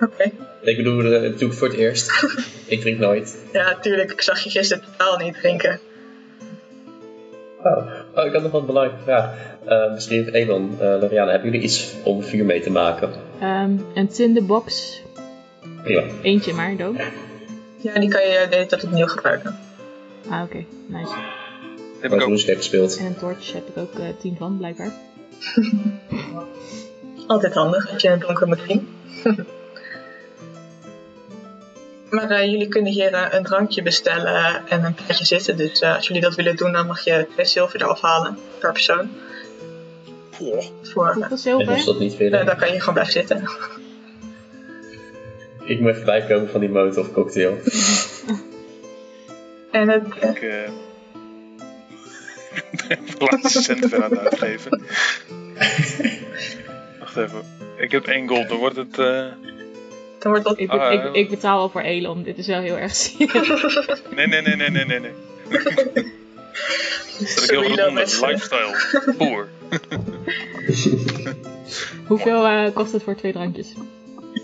Oké. Ik bedoel, eh, dat doe ik voor het eerst. [laughs] ik drink nooit. Ja, tuurlijk. Ik zag je gisteren totaal niet drinken. Oh, oh ik had nog wel een belangrijke vraag. Eh, misschien voor Elon, uh, Loriana, hebben jullie iets om vuur mee te maken? Ehm, een tinderbox. Prima. Eentje maar, dood. Ja, die kan je de hele tijd opnieuw gebruiken. Ah, oké. Nice. Heb ik ook. RuneScape gespeeld. En een torch heb ik ook eh, tien van, blijkbaar. [laughs] Altijd handig als je in het donker moet zien. [laughs] maar eh, jullie kunnen hier eh, een drankje bestellen en een tijdje zitten. Dus eh, als jullie dat willen doen, dan mag je twee zilver eraf halen per persoon. Goh, Voor, En zilver? als dat niet willen, dan kan je gewoon blijven zitten. [laughs] ik moet even bijkomen van die molotov cocktail. [laughs] En het, eh, ik ben [laughs] de laatste cent weer aan het uitgeven. Wacht even. Ik heb één gold, dan wordt het... dan wordt dat... Ik, be- Ah, ik, betaal wel voor Elon. Dit is wel heel erg zielig. [laughs] Nee, nee, nee, nee, nee, nee. nee. [laughs] Dat ik heel goed onder. Lifestyle. [laughs] Boer. Hoeveel eh, kost het voor twee drankjes?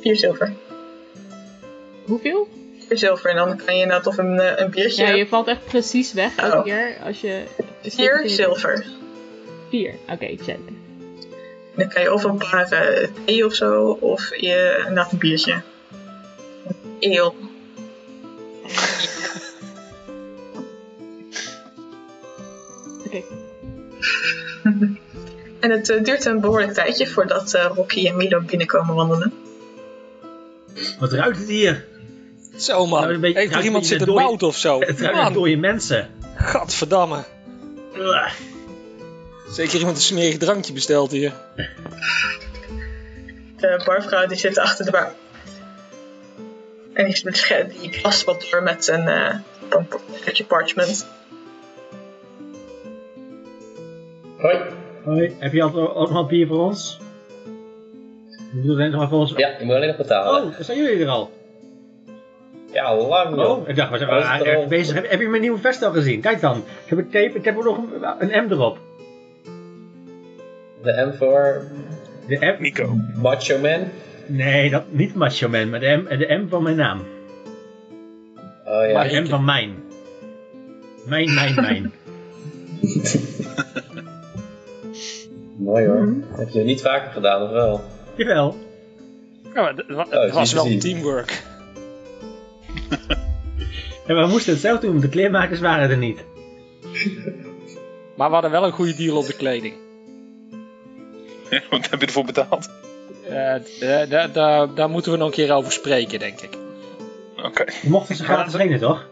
Vier zilver. Hoeveel? Vier zilver. En dan kan je inderdaad of een, eh, een biertje... Ja, je valt echt precies weg elke Oh. keer als je... Vier zilver. Vier, oké, check. Dan kan je of een paar eh, thee of zo, of je, inderdaad een biertje. Oké. [laughs] En het eh, duurt een behoorlijk tijdje voordat eh, Rocky en Milo binnenkomen wandelen. Wat ruikt het hier? Zo man, Nou, een beetje- heeft er iemand zitten mout of zo? Het ruikt naar Man, dode mensen. gadverdamme. Zeker iemand een smerig drankje besteld hier. De barvrouw die zit achter de bar. En die, die plast wat door met een eh, een stukje parchment. Hoi. Hoi, heb je al- ook nog een bier voor ons? Je doet alleen nog maar voor ons. Ja, je moet alleen nog betalen. Oh, zijn jullie er al? Ja, lang joh. Oh, ik dacht, we zijn wel is het erg al? bezig. Heb, heb je mijn nieuwe vest al gezien? Kijk dan. Ik heb een tape, ik heb er nog een, een M erop. De M voor De M? Nico. Macho Man. Nee, dat, niet Macho Man, maar de M, de M van mijn naam. Oh ja. Maar- De M van mijn. Mijn, mijn, mijn. [laughs] Mooi hoor. Heb je niet vaker gedaan, of wel? Jawel. Ja, maar het Oh, het was wel teamwork. [laughs] En we moesten het zelf doen, want de kleermakers waren er niet. Maar we hadden wel een goede deal op de kleding. [laughs] Wat heb je ervoor betaald? Eh, daar moeten we nog een keer over spreken, denk ik. Oké. Je mochten ze gratis lenen, toch?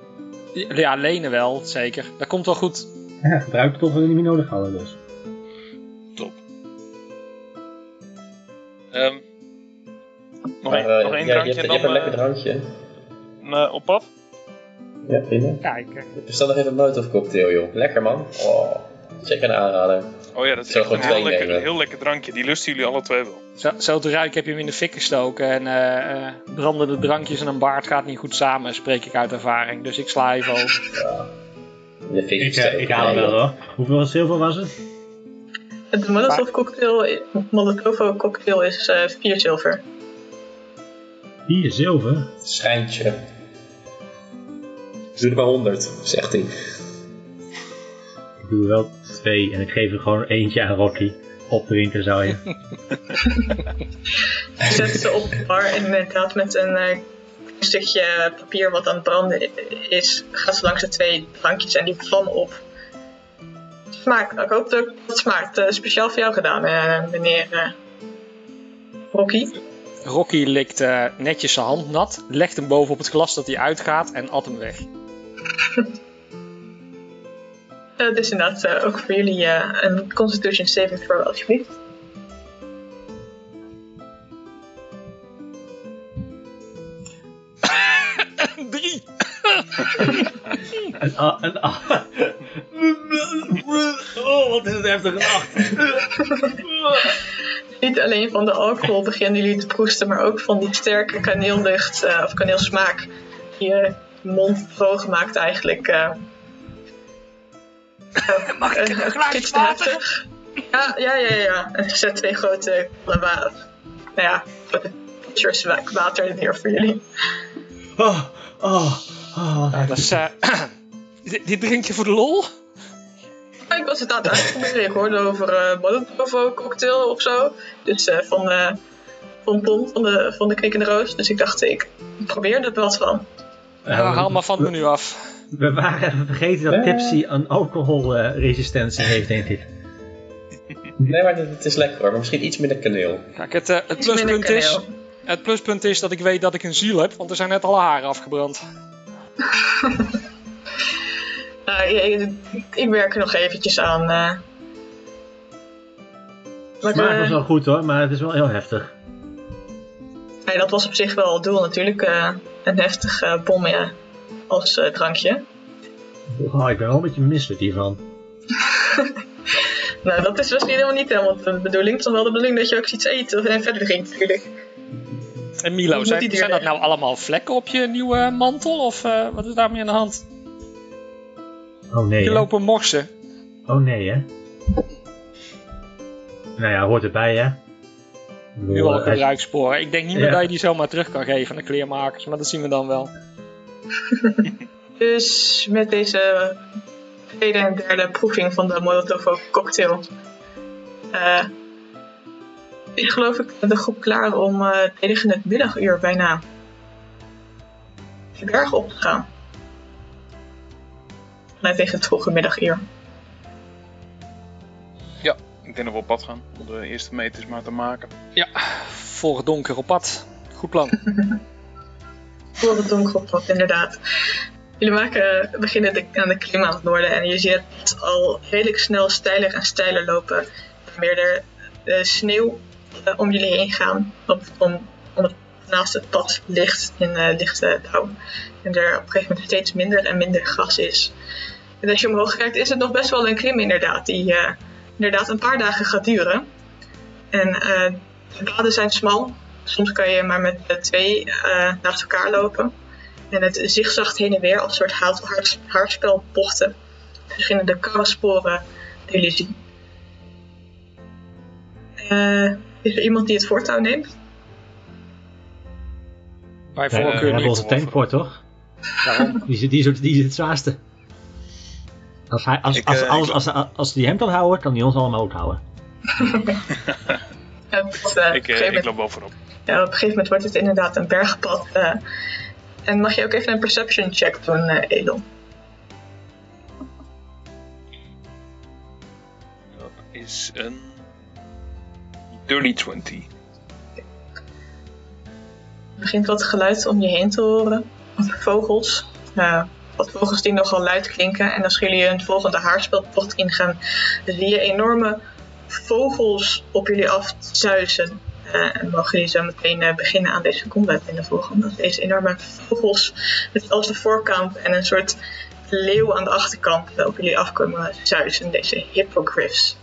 Ja, lenen wel, zeker. Dat komt wel goed. Ja, gebruik het tot we het niet meer nodig hadden dus. Top. Ehm, nog één, eh, één ja, drankje je hebt, en je hebt dan een lekker eh, drankje. op pad? Ja, binnen. Ja, ik, Bestel nog even een molotov cocktail, joh. Lekker, man. Oh, zeker een aanrader. Oh ja, dat is echt een heel lekker, heel lekker drankje. Die lusten jullie alle twee wel. zo, zo te ruiken heb je hem in de fik gestoken. En eh, eh, brandende drankjes en een baard gaat niet goed samen, spreek ik uit ervaring. Dus ik sla even over. Je fik Ik, eh, ik haal hem wel hoor. Hoeveel zilver was het? De Molotov cocktail, Molotov cocktail is eh 4 zilver. Vier zilver? Schijntje. Doe er maar 100, zegt hij. Ik doe er wel twee en ik geef er gewoon eentje aan Rocky. Opdrinken zou je. Je [laughs] zet ze op de bar en inderdaad met een eh, stukje papier wat aan het branden is, gaat ze langs de twee drankjes en die vlammen op. Smaakt, ik hoop dat het smaakt. eh, speciaal voor jou gedaan, eh, meneer eh, Rocky. Rocky likt eh, netjes zijn hand nat, legt hem boven op het glas dat hij uitgaat en at hem weg. [laughs] Eh, Het is inderdaad eh, ook voor jullie eh, een Constitution Saving Throw, alsjeblieft. [coughs] Drie! Een a, een a. Oh, wat is het heftig gedacht. [laughs] Niet alleen van de alcohol beginnen jullie te proesten, maar ook van die sterke kaneellucht eh, of kaneelsmaak die je mond droog maakt eigenlijk. [laughs] Mag ik Eh, een glaasje water? heftig. Ja, ja, ja, ja. En je zet twee grote water. Nou ja, wa- water neer voor jullie. Oh, oh, oh. Nou, dat is, eh, [clears throat] drink je voor de lol? Ja, Ik was het aan het uitproberen. Ik hoorde over eh Molotov cocktail of zo. Dus eh, van, eh van Pom, van de, van de Roos. Dus ik dacht, ik probeer er wat van. Nou, haal maar van het menu af. We waren even vergeten dat Pepsi een alcoholresistentie heeft, denk ik. Nee, maar het is lekker hoor. Maar misschien iets minder kaneel. Kijk, het, eh, het, pluspunt is, het pluspunt is dat ik weet dat ik een ziel heb, want er zijn net alle haren afgebrand. [laughs] Nou, ik, werk er nog eventjes aan. eh. Maar, Smaak eh, was wel goed hoor, maar het is wel heel heftig. nee, dat was op zich wel het doel natuurlijk. eh, een heftig eh bom ja, als eh, drankje. Oh, ik ben wel een beetje misselijk hiervan. [laughs] Nou, dat is misschien helemaal niet helemaal de bedoeling. Het is wel de bedoeling dat je ook iets eet en verder drinkt natuurlijk. En Milo, zijn, zijn dat nou allemaal vlekken op je nieuwe mantel? Of eh, wat is daarmee aan de hand? Oh nee, Je lopen morsen. Oh nee, hè? Nou ja, hoort erbij, hè? Nu al gebruikssporen. Ik denk niet meer Ja. dat je die zomaar terug kan geven aan de kleermakers, maar dat zien we dan wel. [laughs] Dus met deze tweede en derde proeving van de Molotov cocktail eh, is geloof ik de groep klaar om eh, tegen het middaguur bijna de berg op te gaan. Nee, tegen het vroege middaguur. Ik denk dat we op pad gaan om de eerste meters maar te maken. Voor het donker op pad. Goed plan. [laughs] Voor het donker op pad, inderdaad. Jullie maken, beginnen de, aan de klim aan het noorden en je ziet het al redelijk snel steiler en steiler lopen. Meer er eh, sneeuw eh, om jullie heen gaan, op, om, het naast het pad ligt in eh, lichte dauw. En er op een gegeven moment steeds minder en minder gras is. En als je omhoog kijkt is het nog best wel een klim inderdaad, die inderdaad een paar dagen gaat duren. En de paden zijn smal, Soms kan je maar met twee eh, naast elkaar lopen. En het zigzagt heen en weer als een soort haarspelbochten. Verschillende karrensporen die jullie zien. Eh, is er iemand die het voortouw neemt? Bij we voorkeur hebben niet. onze tankport, toch? Daarom. Die, is- die, die is het zwaarste. Als, hij, als, Ik, als, eh, als, als, als, als die hem kan houden, kan hij ons allemaal ook houden. [laughs] Ik, ik loop voorop. Ja, op een gegeven moment wordt het inderdaad een bergpad. eh. en mag je ook even een perception check doen, eh Elon? Dat is een dirty 20. Er begint wat geluid om je heen te horen. Vogels. eh, wat vogels die nogal luid klinken. En als jullie een volgende haarspeltocht ingaan, dan zie je enorme vogels op jullie afzuizen. Uh, en mogen jullie zo meteen uh, beginnen aan deze combat in de volgende. Deze enorme vogels met als de voorkant en een soort leeuw aan de achterkant op jullie afkomen zuizen. Deze hippogriffs.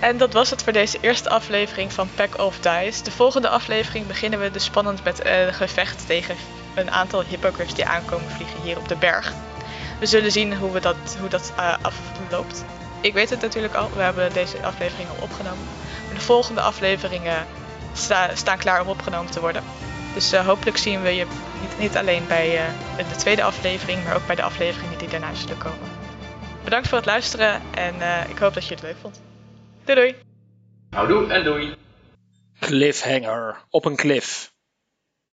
En dat was het voor deze eerste aflevering van Pack of Dice. De volgende aflevering beginnen we dus spannend met een gevecht tegen een aantal hippogriffs die aankomen vliegen hier op de berg. We zullen zien hoe, we dat, hoe dat afloopt. Ik weet het natuurlijk al, we hebben deze aflevering al opgenomen. De volgende afleveringen sta, staan klaar om opgenomen te worden. Dus uh, hopelijk zien we je niet, niet alleen bij uh, de tweede aflevering, maar ook bij de afleveringen die daarna zullen komen. Bedankt voor het luisteren en ik hoop dat je het leuk vond. Doei doei! Houdoe en doei! Cliffhanger op een cliff.